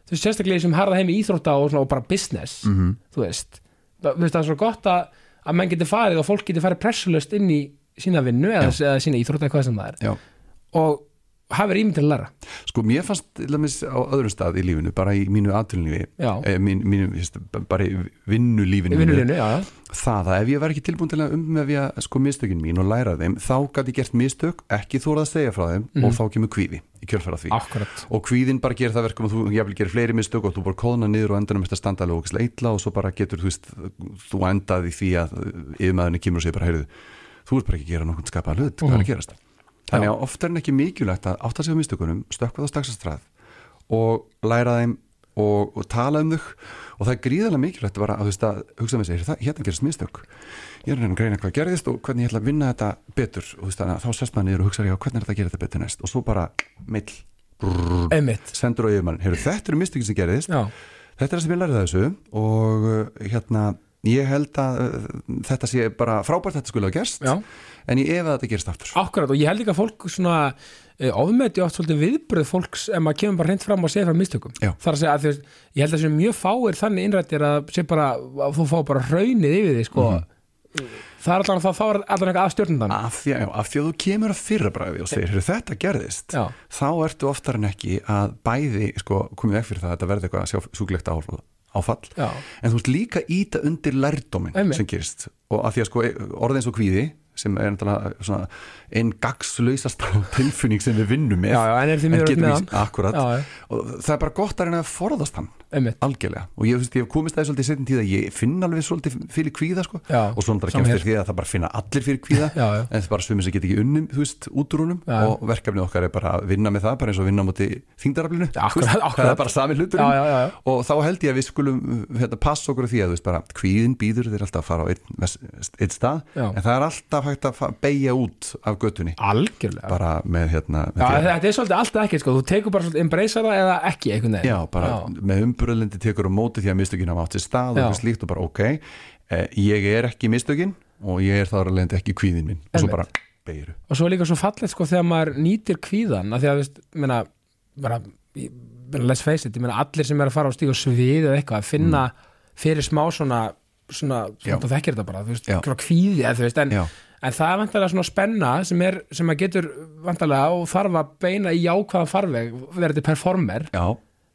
þú veist, sérstaklega sem harða heim í íþrótta og, svona, og bara business, Mhm. þú veist. Það, það er svo gott að, að menn geti farið og fólk geti farið pressulöst inn í sína vinnu eða, eða sína íþrótta hvað sem það er. Já, og hafi rými til að læra. Sko mér fannst til dæmis á öðrum stað í lífinu, bara í mínu já, eh, mín, mínu, bara í vinnulífinu. Mínu, vinnulínu, já, það að ef ég var ekki tilbúin til að umvefja sko mistökin mín og læra þeim þá gæti ég gert mistök, ekki þórað að segja frá þeim Mhm. og þá kemur kvíði í kjölfara því. Akkurat. Og kvíðin bara gerir það verkum að þú jafnvel gerir fleiri mistök og þú bara kóðna niður og endanum eftir að standa alveg ógislega illa og svo bara getur þú veist þú endað í því að yfirmaðurinn kemur og segir bara heyrðu, þú ert bara ekki að gera nokkurn skapaða hlut, hvað er að gerast? Þannig að ofta er en ekki mikilvægt að átta sig á mistökunum stökkvað á staksastrað og læra þeim og, og tala um þau og það er gríðarlega mikilvægt bara að, þú veist, að hugsa með sig, hérna gerist mistök. Ég er reyna að greina hvað gerðist og hvernig ég ætla að vinna þetta betur. Og þú veist, að þá sest maður niður og hugsa já, hvernig er þetta að gera þetta betur næst? Og svo bara mill. Sendur á yfirmann, heyrðu þetta eru mistökin sem gerðist. Já, þetta er það sem ég lærði þessu og uh, hérna ég held að uh, þetta sé bara frábært þetta skulle hafa gerst. Já, en ég efa að þetta gerist aftur. Akkurat og ég held ekki að fólk svona eh, ofmeti oft svolítið viðbröð fólks ef maður kemur bara hreint fram og segir frá mistökum. Já. þar að segja að veist, ég held að þessi mjög fáir þannig innrættir að, bara, að þú fá bara raunið yfir því sko. það er allan þá, þá er allan eitthvað að stjórnundan af því, að, af því að þú kemur að fyrra bræði og segir, þetta gerðist já, þá ertu oftar en ekki að bæði sko, komið vekk fyrir það að þetta verði eitthvað sjúklegt áfall, áfall. En þú ert líka íta undir lærdómin sem gerist. Og af því að sko, orðið eins og kvíði sem er einn gagslausasta tilfinning sem við vinnum með. Já, já, en er mjög getum ekki, akkurat, Já, og það er bara gott að reyna að forðast hann. Einmitt. Algjörlega, og ég, ég hef komist það svolítið setjum tíð að ég finn alveg svolítið fyrir kvíða sko. Og svona kemst þér því að það bara finna allir fyrir kvíða. En það er bara svömmis að geta ekki unnum, þú veist, út úr húnum Já, já. og verkefni okkar er bara að vinna með það bara eins og vinna móti þingdaraflinu það er bara sami hluturinn. Og þá held ég að við skulum hérna, passa okkur því að kvíðin býður þeir alltaf að fara á einn, stað. En það er alltaf hægt að beygja út af göttunni algjörlega. Bara með hérna með Já, þetta er svolítið alltaf ekki, sko, þú tekur bara svolítið embrace það eða ekki einhvern veginn? Já, bara Já. með umbröðlendi tekur á móti því að mistökin hafa átt sér stað og slíkt og bara ok, eh, ég er ekki mistökin og ég er þar alveg ekki kvíðin minn. Og svo bara beiru og svo er líka svo fallegt sko þegar maður nýtir kvíðan að því að, veist, meina, bara, let's face it, ég meina allir sem er að fara á stíg og svið eða eitthvað, að finna fyrir smá svona, svona, Mm. Svona þekkir þetta bara, þú veist, kvíði eða, þú veist, en, en það er vantarlega svona spenna sem er, sem að getur vantarlega og þarf að beina í jákvæða farveg verið til performer, já.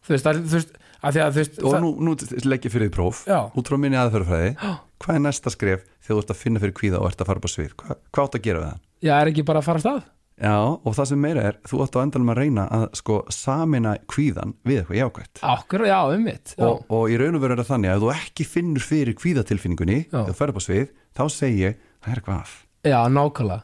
Þú veist, þú veist, að því að, þú veist, og það, nú, nú legg ég fyrir því próf. Já. út frá minni aðferðafræði. Já. hvað er næsta skref þegar þú ert að finna fyrir kvíða og ert að fara á svið? Hvað, hvað átt að gera við það? já, er ekki bara að fara að stað? Já, og það sem meira er, þú átt á endalum að reyna að sko samina kvíðan við eitthvað jákvætt. Ákveður, já, um mitt, og, og í raun og veru er það þannig að ef þú ekki finnur fyrir kvíðatilfinningunni þegar þú ferð upp á svið, þá segi ég það er eitthvað að já, nákvæmlega,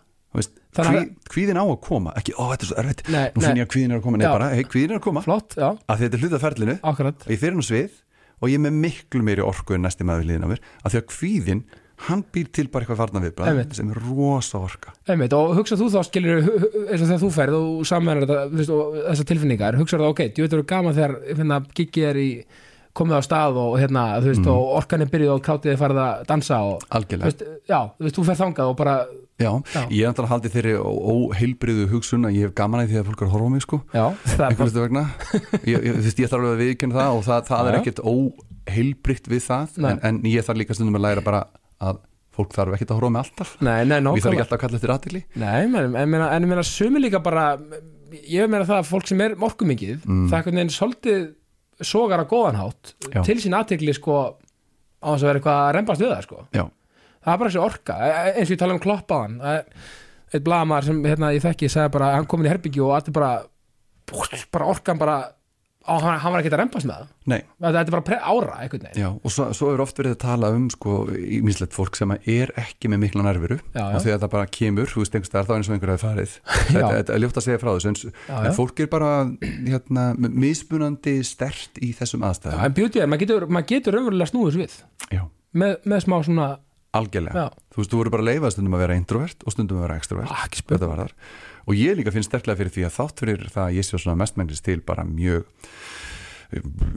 kvíðin á að koma. Ekki, ó þetta er svo erfitt, Nei, nú finn ég að kvíðin er að koma. Nei Já. bara, hei kvíðin er að koma. Flott, já, að þetta er hluta ferlinu akkurat, og ég fyrir nú svið og ég er með miklu meiri orku en næsti maður við liðin á mér. Að því að kvíðin, hann býr til bara eitthvað varna við Einmitt. sem er rosa orka. Einmitt, og hugsa þú þá skilur eins og þegar þú ferð og saman þetta þessar tilfinningar, hugsa það ok, þú veit þú eru gaman þegar hérna, er í komið á stað og hérna, veist, og orkan er byrjuð og krátið er farið að dansa og algjörlega, veist, já, þú veist, þú ferð þangað og bara, já, Já. ég alltaf haldið þeirri óheilbriðu hugsun að ég hef gaman að því að fólk er að horfa á mig sko. Já, það er einhvern bara veistu vegna. Ég, ég, þú veist, ég þarf alveg að viðkynna það og það, það er ekkert óheilbritt við það en, en ég þarf líka stundum að læra bara að fólk þarf ekkert að horfa á mig alltaf. Nei, nei, og ég þarf ekki alltaf að kalla eftir menn, en, ég meina sumi líka bara ég meina það að fólk sem er morkumikið Mm. það er einhvern veginn svolítið sogar að góðanhátt Já. til sín aðtegli sko á þess að vera eitthvað að rembast við það sko. Já, það er bara þessi orka, e- e- eins og ég tala um kloppaðan eitt blagamar sem hérna, ég þekki sagði bara, hann kom inn í herbyggju og allir bara bara orkan bara á, hann, hann var ekki að rembast með það? Nei. Þetta er bara ára einhvern veginn. Já, og svo, svo er oft verið að tala um sko, í mislegt fólk sem er ekki með mikla Já, já. og þegar það bara kemur, þú veist, einhvers staðar þá eins og einhver hafi farið. Þetta, Já. er ljótt að segja frá þessu en, Já, en já. fólk er bara hérna, mismunandi stert í þessum Já, aðstæðum en beauty er, maður getur, maður getur raunverulega snúið þessu við. Já, með, með smá svona, algjörlega. Já. Þú veist, þú voru bara að leifa stundum að vera introvert og stundum að vera extrovert ah, Og ég líka finn sterklega fyrir því að þátt fyrir það að ég sé svona mestmenglis til bara mjög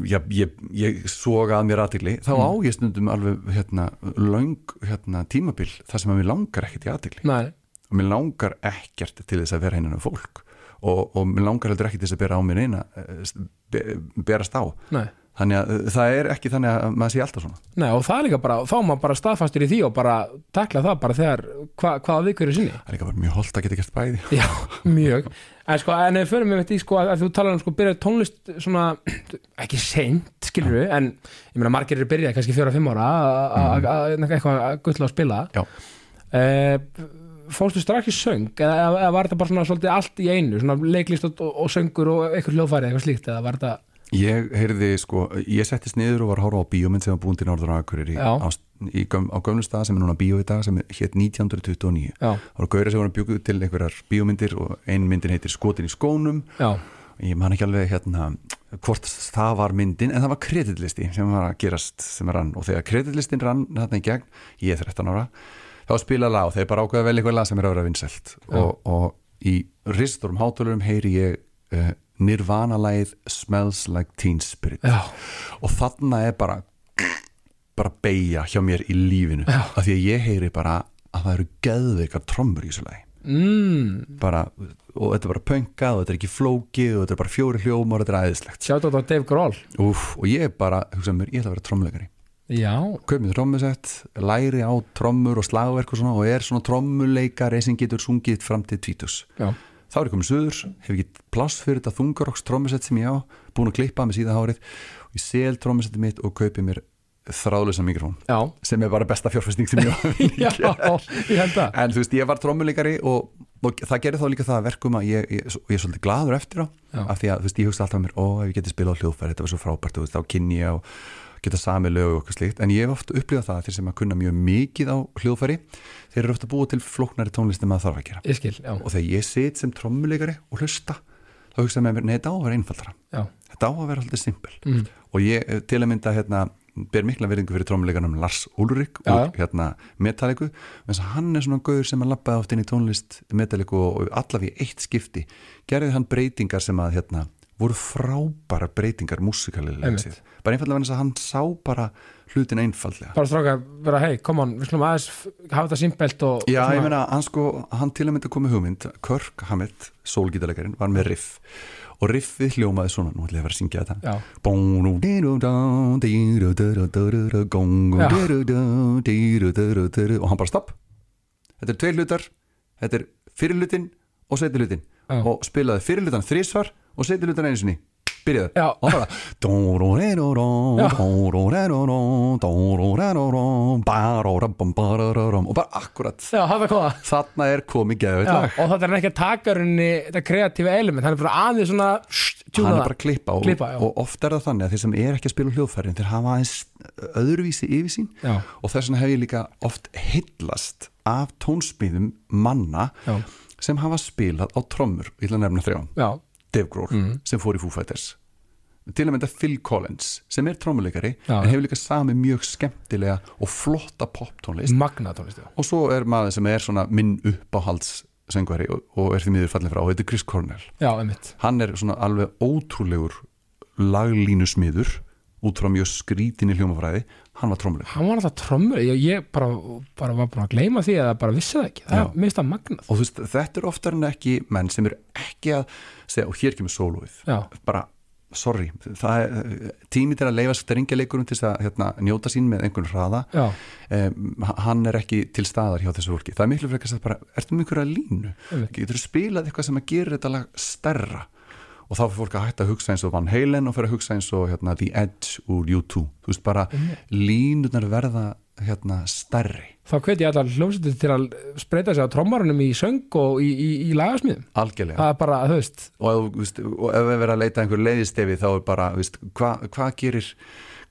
ég, ég, ég soga að mér aðtigli þá Mm. á ég stundum alveg hérna, löng hérna, tímabil þar sem að mér langar ekkert í aðtigli Nei, og mér langar ekkert til þess að vera hennan um fólk. Og, og mér langar heldur ekki til þess að bera á mér eina eh, be, berast á. Nei, þannig að eh, það er ekki þannig að maður sé alltaf svona. Nei og það er líka bara, þá er maður bara staðfastur í því og bara takla það bara þegar hva, hvaða vikur er sinni það er líka bara mjög holdt að geta gert bæði. Já, mjög. En sko, en förum með þetta í sko að, þú talar um sko byrja tónlist svona ekki seint, skilur við en ég meina margir eru byrjað kannski fjóra-fimm ára að- að að- eitthvað að gulla og spila. Já. eh, Fórstu strax í söng eða, eða var þetta bara svona svolítið allt í einu svona leiklist og, og söngur og Ég heyrði sko, ég settist niður og var að horfa á bíómynd sem var búin til Norður Akureyri á, í, á gömlu stað sem er núna bíó í dag sem hétt 1929 Já, Það voru gaurið sem voru að bjúkuð til einhverjar bíómyndir og ein myndin heitir Skotin í skónum. Já, ég man ekki alveg hérna hvort það var myndin en það var kreditlisti sem var að gerast sem rann. Og þegar kreditlistin rann þarna í gegn ég er 13 ára þá spila lag og þeir bara ákveða vel eitthvað lag sem er að vera vinsælt og, og í risturum hátölurum heyri ég uh, Nirvana-læð Smells Like Teen Spirit. Já, og þarna er bara bara beigja hjá mér í lífinu. Já. af því að ég heyri bara að það eru geðveikar trommur í þessu lagi. Mm, bara, og þetta er bara pöngað og þetta er ekki flókið og þetta er bara fjóri hljómar og þetta er æðislegt. Sjátt á Dave Grohl. Úf, og ég bara, hugsaði mér, ég ætla að vera trommuleikari. Já, kaup mér trommusett, læri á trommur og slagverk og svona og er svona trommuleikari sem getur sungið fram til tvítus. Já, þá er ég komið söður, hef ekki pláss fyrir þetta þungarokks trommusett sem ég á, búin að klippa með síða hárið og ég sel trommusettið mitt og kaupi mér þráðlösa mikrofón já, sem er bara besta fjárfesting sem ég það. En þú veist, ég var trommuleikari og, og það gerir þá líka það að verkum að ég, ég, ég er svolítið gladur eftir á af því að þú veist, ég hugsa alltaf mér, ó, ef ég geti spilað á hljóðfæri þetta var svo frábært, veist, þá kynni ég og geta sami lög og eitthvað slíkt, en ég hef oft upplifað það að þeir sem að kunna mjög mikið á hljóðfæri þeir eru ofta búið til flóknari tónlist en maður þarf að gera. Ég skil, og þegar ég sit sem trommuleikari og hlusta þá hugsa með mér, nei, þetta á að vera einfaldara. Já, þetta á að vera alltaf simpel. Mm. og ég eh, til að mynda hérna ber mikla verðingu fyrir trómuleikanum Lars Ulrik úr hérna Metallicu en að hann er svona gauður sem að lappaði oft inn í tónlist Metallicu og, og allavega í eitt skipti gerði hann breytingar sem að hérna voru frábæra breytingar músikalilega séð bara einfallega þess að hann sá bara hlutin einfallega bara stráka, vera hei, come on, við skulum aðeins hafa þetta simpelt og Já, svona- ég meina, hann sko, hann til að mynda komið hugmynd Kirk Hammett, sólgítarleikarinn var með riff. Og riffið hljómaði svona nú ætla ég að vera að syngja þetta. Og hann bara stopp. Þetta er tvei hlutar þetta er fyrir hlutin og seti hlutin Já. og spilaði fyrir hlutan þrísvar og seti hlutan einu sinni. Byrjaði Já. og bara og bara akkurat. Þarna er komið lag. og þetta er ekki að taka rauninni þetta kreatífa element, hann er bara aðeins svona hann er bara að klippa og, Klippa, og oft er það þannig að þeir sem er ekki að spila hljóðfærin þeir hafa aðeins öðruvísi yfir sín Já. og þess vegna hef ég líka oft hillast af tónsmíðum manna Já. sem hafa spilað á trommur, ég ætla að nefna þrjá. Já, Dave Grohl, Mhm. sem fór í Foo Fighters til að mynda Phil Collins sem er trommuleikari, Já. en hefur líka sami mjög skemmtilega og flotta poptónlist magna tónlist já. og svo er maður sem er svona minn uppáhalds söngvari og, og er því miður fallin frá og þetta er Chris Cornell já, hann er svona alveg ótrúlegur laglínusmiður út frá mjög skrítinni hljómafræði hann var trómuleg hann var alltaf trommur, ég, ég bara, bara var búin að gleyma því að bara vissi það ekki. Það er að magnað. Og þú veist, þetta er oftar en ekki menn sem eru ekki að segja og hér kemur sólóið já, bara, sorry, það er tími til að leifa strengjuleikurum til þess að hérna, njóta sín með einhvern hraða. Um, hann er ekki til staðar hjá þessu fólki. Það er miklu frekar að bara, ertu með einhverja línu? Getur þú spilað eitthvað sem að gera þetta lag stærra og þá fyrir fólk að hætta að hugsa eins og Van Halen og fyrir að hugsa eins og hérna, The Edge úr U2 þú veist bara mm. línunar verða hérna, stærri. Þá hveti ég alltaf hljómsveitur til að spreita sig á trommarunum í söng og í, í, í lagasmíðum. Algjörlega. Bara, og, veist, og ef við verðum að leita einhver leiðistefi þá er bara hvað hva gerir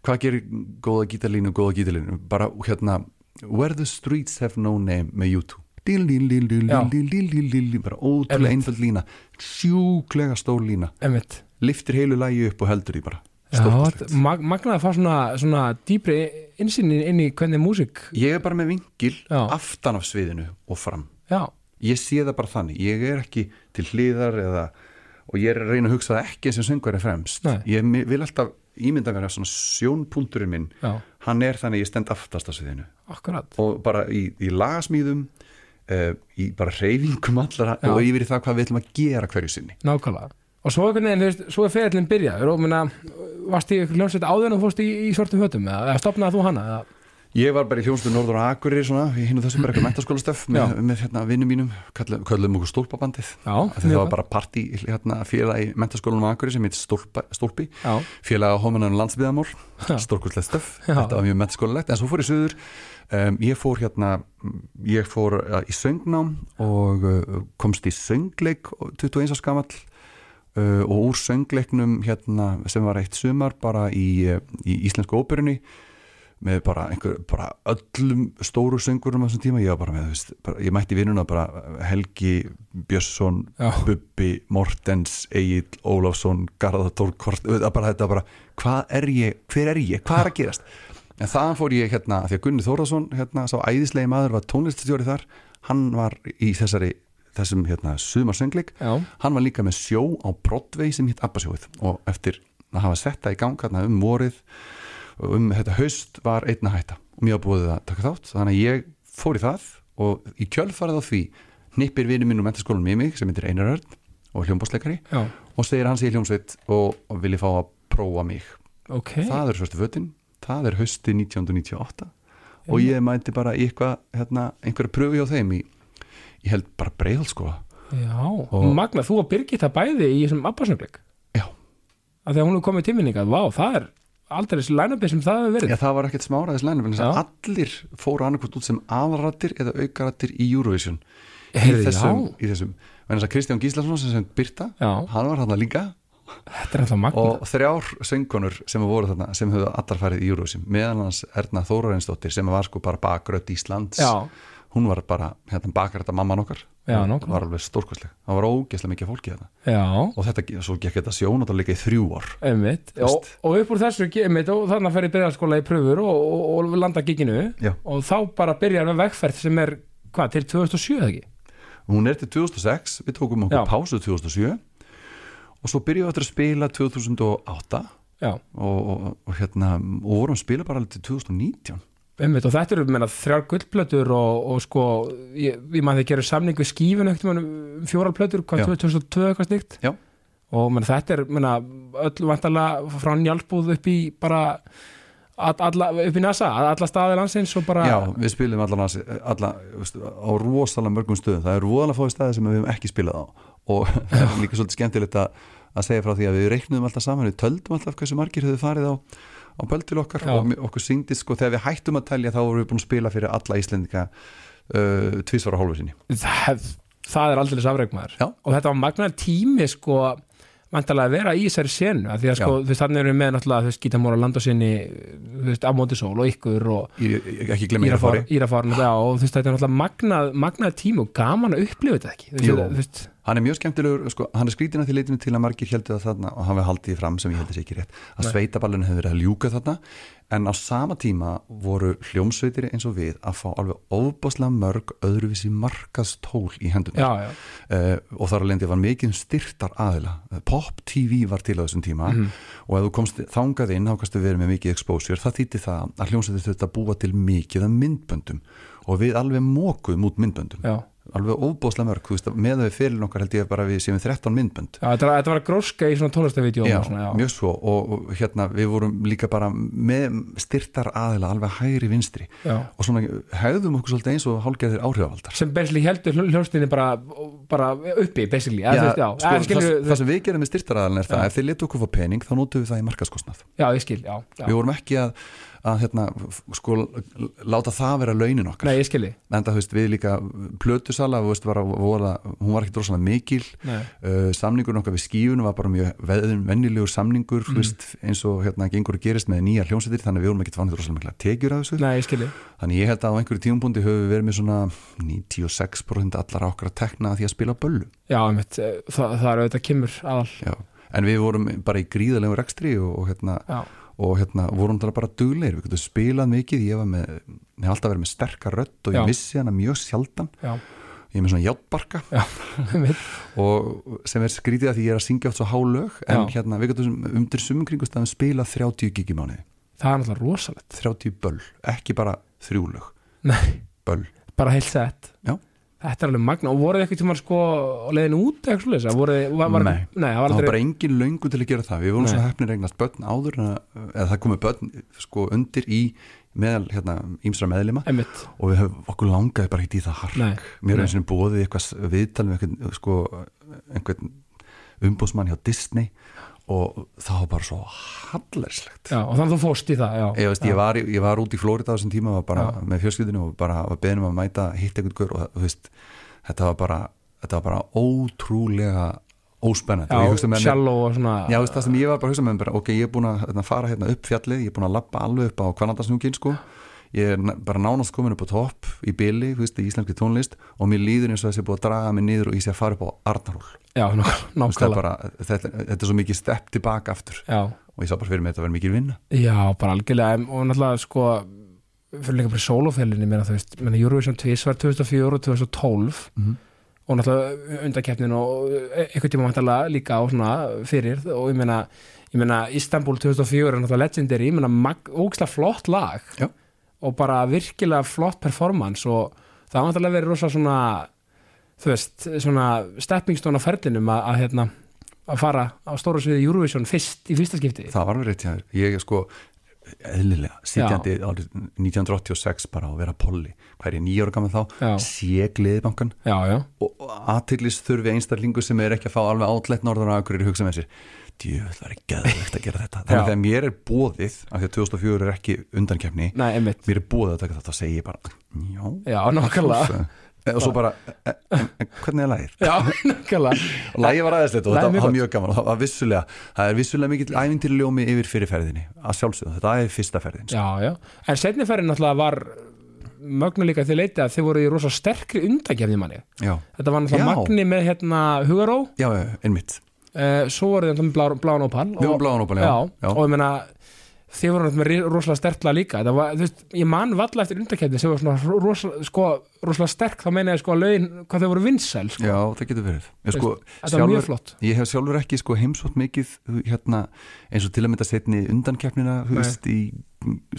hvað gerir góða gítalínu og góða gítalínu bara hérna Where the Streets Have No Name með U2 bara ótrúlega einföld lína sjúklega stór lína liftir heilu lægi upp og heldur því bara mag, magnað að fá svona, svona dýpri insýni inn í hvernig músík ég er bara með vingil Já. aftan af sviðinu og fram. Já, ég sé það bara þannig, ég er ekki til hliðar eða og ég er að reyna að hugsa það ekki sem söngvari fremst. Nei. ég vil alltaf ímynda vera svona sjónpunkturinn minn já, hann er þannig að ég stend aftast á sviðinu. Akkurat. Og bara í, í lagasmíðum uh, í bara reyfingum allara Já. og yfir í það hvað við ætlum að gera hverju sinni. Nákvæmlega. Og svo, veginn, veist, svo er ferillin byrjaður og minna, varst í hljómsveit áður en þú fórst í, í svartum hötum eða, eða stopnaði þú hana eða, ég var bara í hljómsveitur Norður og Akureyri hinn og þessu bara eitthvað mentaskólastöf með, Já. með hérna, vinnum mínum kallum, kallum okkur stólpabandið. Það var bara partí hérna, félag í mentaskólanum Akureyri sem heit Stólpa, Stólpi. Já, félag á homennan landsbyðamól Já. stórkustlega stöf, þetta var mjög mentaskólalegt en svo fór ég söður um, ég fór hérna ég fór uh, í söngnám og uh, komst í söngleik 21 árs gamall uh, og úr söngleiknum hérna sem var eitt sumar bara í, uh, í Íslensku óperunni með bara, einhver, bara öllum stóru söngurum á þessum tíma, ég var bara með veist, bara, ég mætti vinnuna bara Helgi Björnsson, Já. Bubbi Mortens, Egil Ólafsson Garðatór Kort, það bara þetta bara hvað er ég, hver er ég, hvað er að gerast en þaðan fór ég hérna, því að Gunni Þórðarsson hérna, sá æðislegi maður var tónlistastjóri þar, hann var í þessari, þessum hérna sumarsöngleik. Hann var líka með sjó á Broadway sem hitt Abbasjóið. Og eftir að hafa sett það í gang hérna um vorið og um þetta haust var einna hætta. Og mér búið að taka þátt. Þannig að ég fór í það. Og í kjölfarið á því hnippir vinur minn úr mentaskólanum í mig sem heitir Einar Örn og hljómbósleikari já, og segir hann sig í hljómsveit og, og vilji fá að prófa mig. Ok. Það er svörstu fötin, það er hausti 1998 og ég mæti bara eitthvað, hérna, einhverja pröfu hjá þeim í, ég held bara breiðalskóla já, Og- magnað, þú og Birgitta bæði í þessum abbasnögleik já, að hún er komið tíminninga, vá, það er aldrei þessi line-upi sem það hefur verið. Já, það var ekkert smáraðis lænum Já. allir fóru annarkvæmt út sem aðrattir eða aukarattir í Eurovision. Heyrðu, í þessum, í þessum. Að Kristján Gíslason sem sem Byrta, Já. hann var hann líka Og þrjár söngkonur sem voru þarna sem höfðu allar farið í Eurovision. Meðan hans Erna Þórarinsdóttir sem var sko bara bakrödd Íslands. Já, hún var bara hérna bakrödd mamman okkar. Já, nákvæmlega. var alveg stórkostleg, það var ógeðslega mikið fólki og þetta, svo gekk þetta sjónat líka í þrjú ár. Og, og upp úr þessu, einmitt, og þannig að fer í byrjarskóla í pröfur og, og, og landa giginu. Já. og þá bara byrjar með vegferð sem er, hvað, til 2007 eða ekki? hún er til 2006, við tókum okkur pásu 2007 og svo byrjuðum við eftir að spila 2008 Já, og, og, og hérna og vorum að spila bara til 2019 einmitt, og þetta eru menna, þrjár gullplötur og, og sko, ég, ég maður þeir gerur samning við eftir um fjórar plötur, hvað, Já. 2002 eitthvað snikt Já. og menn, þetta er menna, öll vantarlega frá njálpúð upp í bara all- alla, upp í NASA, alla staði landsins og bara Já, við spilum alla, veist, á rosalega mörgum stöðum. Það er rosalega fóði staði sem við höfum ekki spilað á og það er líka svolítið skemmtilegt að, að segja frá því að við reiknum alltaf saman við töldum alltaf hversu margir höfðu farið á á böll til okkar Já. og okkur syngdist sko þegar við hættum að telja þá vorum við búin að spila fyrir alla Íslendinga uh, tvísvara hálfu sinni. Það, það er aldrei afreikmaður Já. og þetta var magnar tími sko vantarlega að vera í þessari senu því að sko, þú veist, þannig erum við með náttúrulega þú veist, Gítamóra Landósinni, þú veist, Amóti Sól og ykkur og Í, ekki glemma Írafári Írafárin og það og þú veist, þetta er náttúrulega magnað, magnað tími og gaman að upplifa þetta ekki. Þú veist, hann er mjög skemmtilegur, sko, hann er skrítin að því leitinu til að margir heldur það þarna og hann við haldið fram sem ég heldur sér ekki rétt að Nei. sveitaballinu hefur verið að ljúka þarna. En á sama tíma voru hljómsveitir eins og við að fá alveg óbáslega mörg öðruvísi markastól í já, uh, og þar alveg var mikið styrtar aðila. Pop TV var til á þessum tíma. Mhm. og ef þú komst þangað inn þá kannstu verið með mikið exposure, það þýtti það að hljómsveitir þurfti að búa til mikið af myndböndum. Og við alveg mókuðum út myndböndum. Já. Alveg óbóðslega mörg, þú veist, með að við fyrir okkar held ég bara að við séum 13 myndbönd já þetta, var, þetta var að gróska í svona já. mjög svo og, og hérna við vorum líka bara með styrtar aðila alveg hægri vinstri Já. og svona hegðum okkur svolítið eins og hálgeðir áhrifavaldar sem basically heldur hljóstinni bara, bara uppi, basically já, þú veist, sko, já, skilur, það, það sem við gerum með styrtaraðalinn er það ef þið letu okkur fá pening þá notum við það í markaskostnað já, ég skil, já. við vorum ekki að, að hérna, sko, láta það vera launin okkar. Nei, ég skilji en það veist, við líka plötusala þú veist, var, voru, hún var ekki drosalega mikil. Uh, samningur okkar við skífunum var bara mjög vennilegur samningur Mm. mm. veist, eins og hérna gengur að gerist með nýja hljómsveitir þannig að við vorum ekki fannig drosalega mikla tekjur af þessu. Nei, ég skilji þannig ég held að á einhverju tímapunkti höfum við verið með svona 96% allar okkar að tekna að því að spila böllu. Já, einmitt, eh, það, það en við vorum bara í gríðalegu rekstri og, og hérna já, og hérna vorum það bara dugleir við getum spilað mikið, ég var með ég hef alltaf verið með sterkar rödd og ég missi hana mjög sjaldan, já, ég er með svona einmitt. Og sem er skrítið að því ég er að syngja oft svo hálög en Já. hérna við getum undir sumum kringustafum spilað 30 gig í mánuði, það er náttúrulega rosalegt. 30 böll ekki bara þrjúlög, nei, böll. Bara heilt sett Já. Þetta er alveg magna. Og voruð eitthvað tíma sko á leiðin út eitthvað var, Nei. það var bara engin löngu til að gera það. Við vorum svo hefnir eignast börn áður eða það komið börn sko undir í meðal hérna ímsra meðlima. Einmitt, og við höfum okkur langaði bara ekki í það hark. Nei, mér er eins og bóðið eitthvað viðtal með einhvern, sko, umbúsmann hjá Disney og það var bara svo hallerslegt já, og þannig að þú fórst í það já, ég, veist, já, ég, var, ég var út í Flórida á þessum tíma var bara Já. með fjölskyldinu og bara var beðnum að mæta hitt einhvern gaur og veist, þetta var bara þetta var bara ótrúlega hugsa já, shallow og svona Já, veist, það sem ég var bara að hugsa með mér bara, ok, ég er búin að hérna, fara hérna upp fjallið, ég er búin að lappa alveg upp á Kvanandasnúkin, sko ég er bara nánast komin upp á topp í byli, þú veist, í íslenski tónlist og mér líður eins og þessi búið að draga mig niður og ég sé að fara upp á Arnarhól. Já, nákvæmlega. þetta, þetta er svo mikið stepp tilbaka aftur. Já, og ég sá bara fyrir mig að þetta verður mikið vinna. Já, bara algjörlega og náttúrulega sko fyrir líka bara sólófélginni meina þú veist, meina Eurovision 2 var 2004 og 2012 Mhm. og náttúrulega undarkeppnin og einhvern tíma vantarlega líka á svona fyrir. Og ég meina, ég meina Istanbul 2004 er náttúrulega legendary, ég meina mag- ógislega flott lag. Já. Og bara virkilega flott performance og það var vantarlega verið rosa svona þú veist, svona stepping stone á ferlinum að, að hérna að fara á stóra sviði Eurovision fyrst í fyrsta skipti. Það var verið rétt þér. Ég sko, eðlilega, sitjandi árið 1986 bara og vera polli hvað er ég nýjára gaman þá, Já. sé gleðibankan já, já, og aðtillist þurfi einstaklingu sem er ekki að fá alveg átlegt norður og akkurir hugsa með sér djöfull var ekki geðvegt að gera þetta. Þannig að þegar mér er bóðið af því að 2004 er ekki undankefni mér er bóðið að taka þetta og segi ég bara já, já, nákvæmlega. Og svo bara en, en, hvernig er lægir? já, nákvæmlega. Og lægi var aðeins þetta og þetta var mjög gaman. Og það var vissulega, það er vissulega mikill ævintýrljómi yfir fyrirferðinni, að sjálfsögðu, þetta er fyrsta ferðin sko. já, já, en setniferðin náttúrulega var mögnu líka því leiti að þið voru í rosa sterkri undakefni manni. Já, þetta var náttúrulega magni með hérna Hugaró. Já, einmitt uh, svo þið náttúrulega blá, bláan opal Við vorum bláan opal, já, já. og ég meina þið voru með rosalega sterkla líka var, veist, ég man valla eftir undakefni sem var svona rosalega, sko, rosalega sterk þá meina ég sko að lögin, hvað þau voru vinsæl sko. já, það getur verið ég, sko, þetta var mjög flott ég hef sjálfur ekki sko, heimsótt mikið hérna, eins og til að mynda setni Nei. veist, í,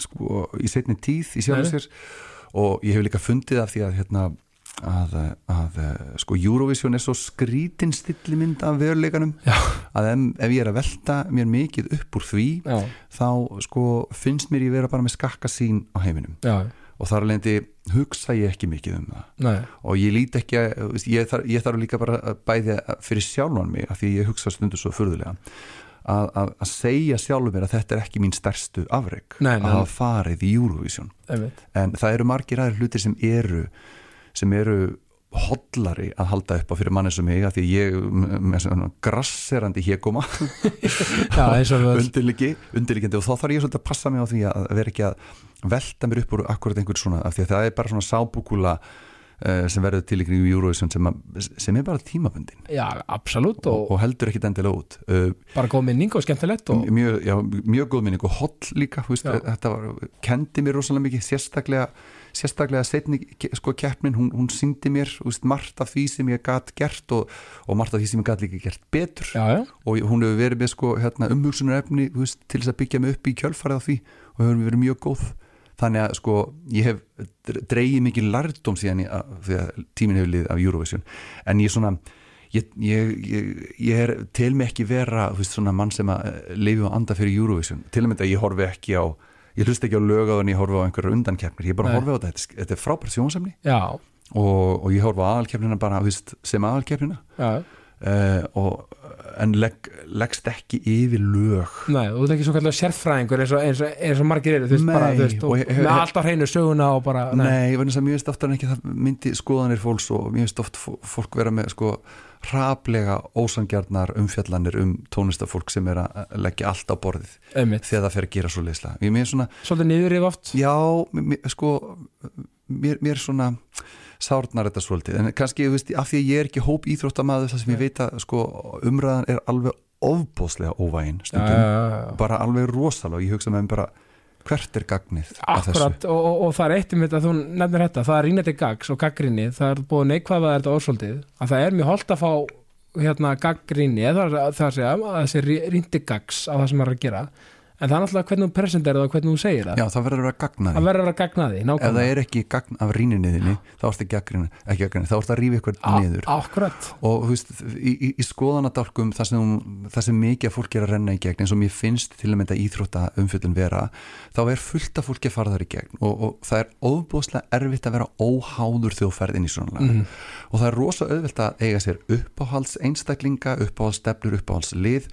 sko, í setni tíð í sjálfur sér og ég hef líka fundið af því að hérna, að, að sko Eurovision er svo skrítin stillimynd af veruleikanum. Já. að ef, ef ég er að velta mér mikið upp úr því já, þá sko finnst mér ég vera bara með skakka sín á heiminum. Já, og þar alveg hugsa ég ekki mikið um það. Nei, og ég lít ekki að, ég, þarf, ég þarf líka bara að bæði fyrir sjálfan mig af því ég hugsa stundu svo furðulega að, að, að segja sjálfur mér að þetta er ekki mín stærstu afreg að hafa farið í Eurovision. En það eru margir aðri hlutir sem eru sem eru hollari að halda upp á fyrir manni sem mig að því ég með svona grasserandi já, eins og þá þarf ég svolítið að passa mig á því að vera ekki að velta mér upp úr akkurat einhver svona af því að það er bara svona sábúkula uh, sem verður til ykkur í Eurovision sem, sem er bara tímabundin. Já, absolutt og, og, og heldur ekkit endilega út. Uh, bara góð minning og skemmtilegt og, mjög, já, mjög góð minning og holl líka veist, þetta var, kendi mér rosalega mikið sérstaklega, sérstaklega setni sko keppnin, hún, hún syngdi mér veist, margt af því sem ég gat gert og, og margt af því sem ég gat líka gert betur. Já, já, og hún hefur verið með sko, hérna, umhugsunar efni veist, til þess að byggja mig upp í kjölfarið á því og hefur verið mjög góð. Þannig að sko ég hef dreigið mikið lærdóm síðan í, að, því að tíminn hefur liðið af Eurovision. En ég svona ég, ég, ég, ég er til mig ekki vera veist, svona mann sem að lifi og anda fyrir Eurovision. Til að mynda að ég horfi ekki á ég hlust ekki á lögaðan, ég horfi á einhverjar undankeppnir. Ég bara Nei. horfi á þetta, þetta, er frábært sjónsamni já, og, og ég horfi á aðalkeppnina bara þú veist, sem aðalkeppnina. Já. Uh, og, en legg, leggst ekki yfir lög. Nei, þú ert ekki svo kallar sérfræðingur eins og, eins og, eins og margir eru, þú veist, Nei, bara, þú veist, og, með allt á hreinu söguna og bara, Nei, ég verðins að mjög veist oftar en ekki það myndi skoðanir fólks og mjög veist oft fó- fólk vera með sko hraplega ósangjarnar umfjallanir um tónlistafólk sem er að leggja allt á borðið einmitt, þegar það fer að gera svo leysla. Svolítið niður yfir oft. Já, mér, sko mér, mér svona sárnar þetta svolítið, en kannski, þú veist, af því að ég er ekki hóp íþróttamaður þar sem ég veit að sko umræðan er alveg ofbóðslega óvægin stundum, já, já, já. bara alveg rosalega. Og ég hugsa með mér bara hvert er gagnið? Akkurat, og, og, og það er eitt um þetta þú nefnir þetta, það er rínandi gags og gaggrinni, það er búið neikvæða þetta orðsóldið, að það er mjög holdt að fá hérna gaggrinni, það er að segja að þessi ríndi gags á það sem maður er að gera, en það er náttúrulega hvernig þú presenterir það og hvernig þú segir það, Já, það verður að vera gagnaði. Það verður að gagna því, ef það nákvæmlega er ekki gagn af rýninniðinni þá ertu ekki ekki gaggrinni, þá ertu að eitthvað A- niður. Akkurat, og þú veist, í, í, í skoðanadálkum það sem, það sem mikið af fólki er að renna í gegn eins og mér finnst til að mynda íþrótta umfjöldun vera, þá er fullt af fólki að fara þar í gegn. Og, og það er óbúðslega erfitt að vera óháður þjóðferð inn í svona lag. Mhm. og það er rosa auðvelt að eiga sér uppáhalds einstaklinga, uppáhalds stefnur, uppáhalds lið,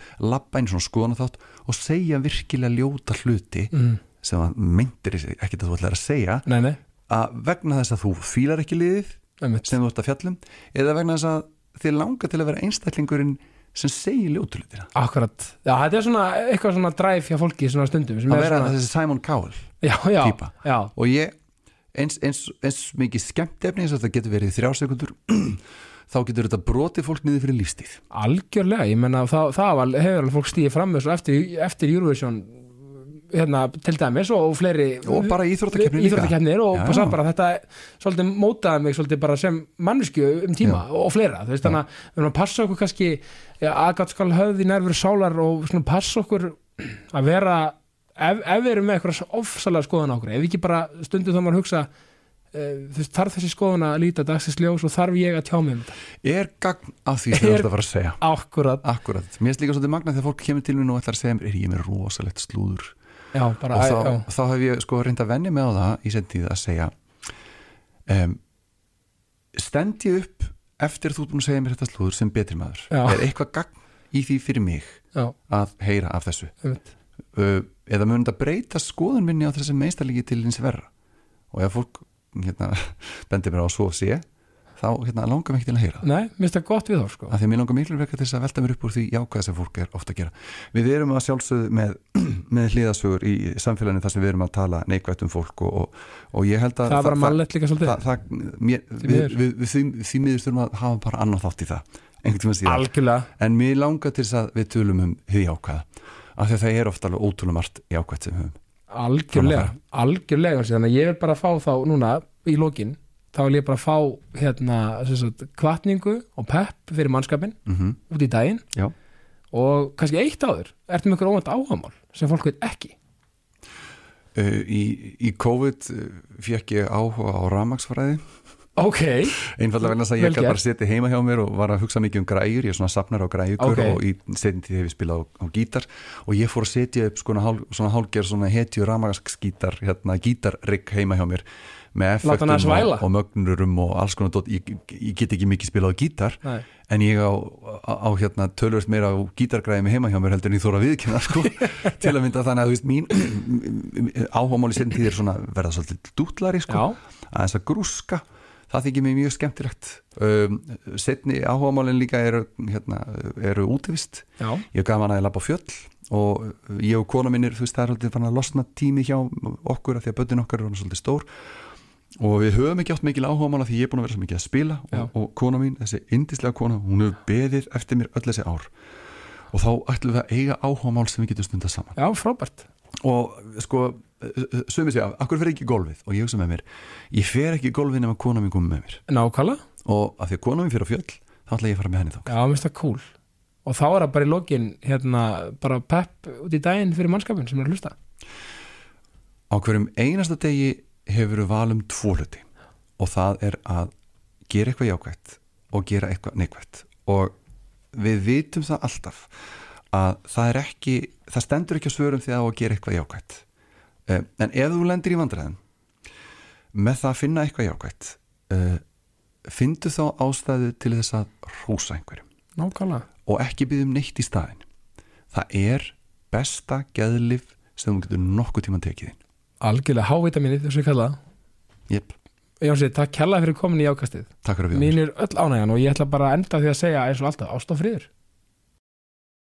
og segja virkilega ljóta hluti mm. sem að myndir ekkert að þú ætlar að segja. Nei, nei, að vegna þess að þú fílar ekki liðið einmitt. sem þú ert að fjallum eða vegna þess að þið langar til að vera einstaklingurinn sem segir ljótulutina Akkurat, já, þetta er svona eitthvað svona dræf hjá fólki svona stundum að er vera svona, þessi Simon Cowell já, já, týpa. já, og ég eins, eins, eins mikið skemmt efni eins og þetta getur verið í þrjá sekundur þá getur þetta brotið fólk niður fyrir lífstíð algjörlega, ég menna það, það var, hefur alveg fólk stíðið fram svo eftir, eftir Eurovision hérna, til dæmis og fleiri og bara íþróttakeppni líka. íþróttakefnir og Já. bara, bara þetta svolítið mótaði mig svolítið bara sem mannesku um tíma og, og fleira, þú veist þannig að við erum að passa okkur kannski ja, aðgátt skal höfð í nærveru sálar og svona passa okkur að vera ef, ef við erum með eitthvað ofsalega skoðan okkur, ef ekki bara stundum þá maður hugsa þú veist, þarf þessi skoðan að líta dagsins ljós og þarf ég að tjá mig um þetta? Er gagn af því sem þú Er- ert að fara að segja? Akkurat, Akkurat, mér finnst líka svolítið magna þegar fólk kemur til mér og ætlar að segja mér, er ég með rosalegt slúður? Já, bara, og þá, já, þá hef ég sko reynd að venja með á það í sendið að segja um, stend ég upp eftir þú búin að segja mér þetta slúður sem betri maður? Já. er eitthvað gagn í því fyrir mig já, að heyra af þessu? Uh, eða mun þetta breyta skoðun minni á þessi meistarlíki til hins verra? Og ef fólk hérna, bendir mér á svo sé þá hérna, langar mig ekki til að heyra nei, minnst það gott við þá sko. Af því að mér langar miklu verka til þess að velta mér upp úr því jákvæð sem fólk er ofta að gera. Við erum að sjálfsögðu með, með hlýðasögur í samfélaginu þar sem við erum að tala neikvægt um fólk og, og, og ég held að það er bara mannlegt líka svolítið. það, það, mér, Því við, miður. þurfum að hafa bara annan þátt í það. Algjörlega, en mér langar til þess að við tölum um því jákvæða af því að það er ofta alveg ótrúlega margt jákvægt sem höfum algjörlega algjörlega, þannig að ég vil bara fá þá núna í lokin, þá vil ég bara fá hérna, sagt, kvatningu og pepp fyrir mannskapin mm út í daginn. Já. og kannski eitt áður, ertu með ykkur óvænt áhagamál sem fólk veit ekki? Uh, í, í COVID uh, fekk ég áhuga á ramagsfræði ok, einfallega þess að ég gert. bara setið heima hjá mér og var að hugsa mikið um græjur, ég er svona safnar á græjukur Ok. og í setjum tíð hef ég spilað á, á gítar. Og ég fór að setja upp svona, hál, svona hálger svona hetju ramagsgítar hérna gítarrygg heima hjá mér með effektum og, og mögnurum og alls konar dót, ég, ég get ekki mikið spilað á gítar Nei. en ég á, á, hérna tölvöld meira á gítargræði með heima hjá mér heldur en ég þóra viðkynna sko, til að mynda þannig að þú veist mín áhámáli setjum tíð er svona verða svolítið dútlari sko. Já, aðeins að grúska það þykir mér mjög skemmtilegt. Um, setni áhugamálin líka eru, hérna, eru útivist. Já, ég gaf hana að labba á fjöll og ég og kona minnir, þú veist, það er svolítið fann að losna tími hjá okkur af því að börnin okkar orðin svolítið stór. Og við höfum ekki átt mikil áhugamála því ég er búin að vera svo mikið að spila og, og kona mín, þessi indislega kona, hún hefur beðið eftir mér öll þessi ár. Og þá ætlum við að eiga áhugamál sem við getum stundað saman. Já, frábært. Og sko, sumið segja, akkur fer ekki í golfið? Og ég hugsa með mér, ég fer ekki í golfið nema kona mín komið með mér. Nákvæmlega, og af því að kona mín fyrir á fjöll þá ætla ég að fara með henni þá já, minnst það cool. Og þá er það bara í lokin hérna, bara pepp út í daginn fyrir mannskapin sem er að hlusta. Á hverjum einasta degi hefur við valum tvo hluti. Og það er að gera eitthvað jákvætt og gera eitthvað neikvætt. Og við vitum það alltaf að það er ekki það stendur ekki á svörum því að að gera eitthvað jákvætt. Eh, en ef þú lendir í vandræðum með það að finna eitthvað jákvætt uh, fyndu þá ástæðu til þess að hrósa einhverjum. Nákvæmlega, og ekki byggðum neitt í staðin það er besta geðlif sem þú getur nokkuð tíma tekið inn. Algjörlega hávitaminið þess að ég kalla Jep, Jónsi, takk kærlega fyrir komin í ákastið takk fyrir að við mín er öll ánægjan og ég ætla bara að enda því að segja eins og alltaf ást og friður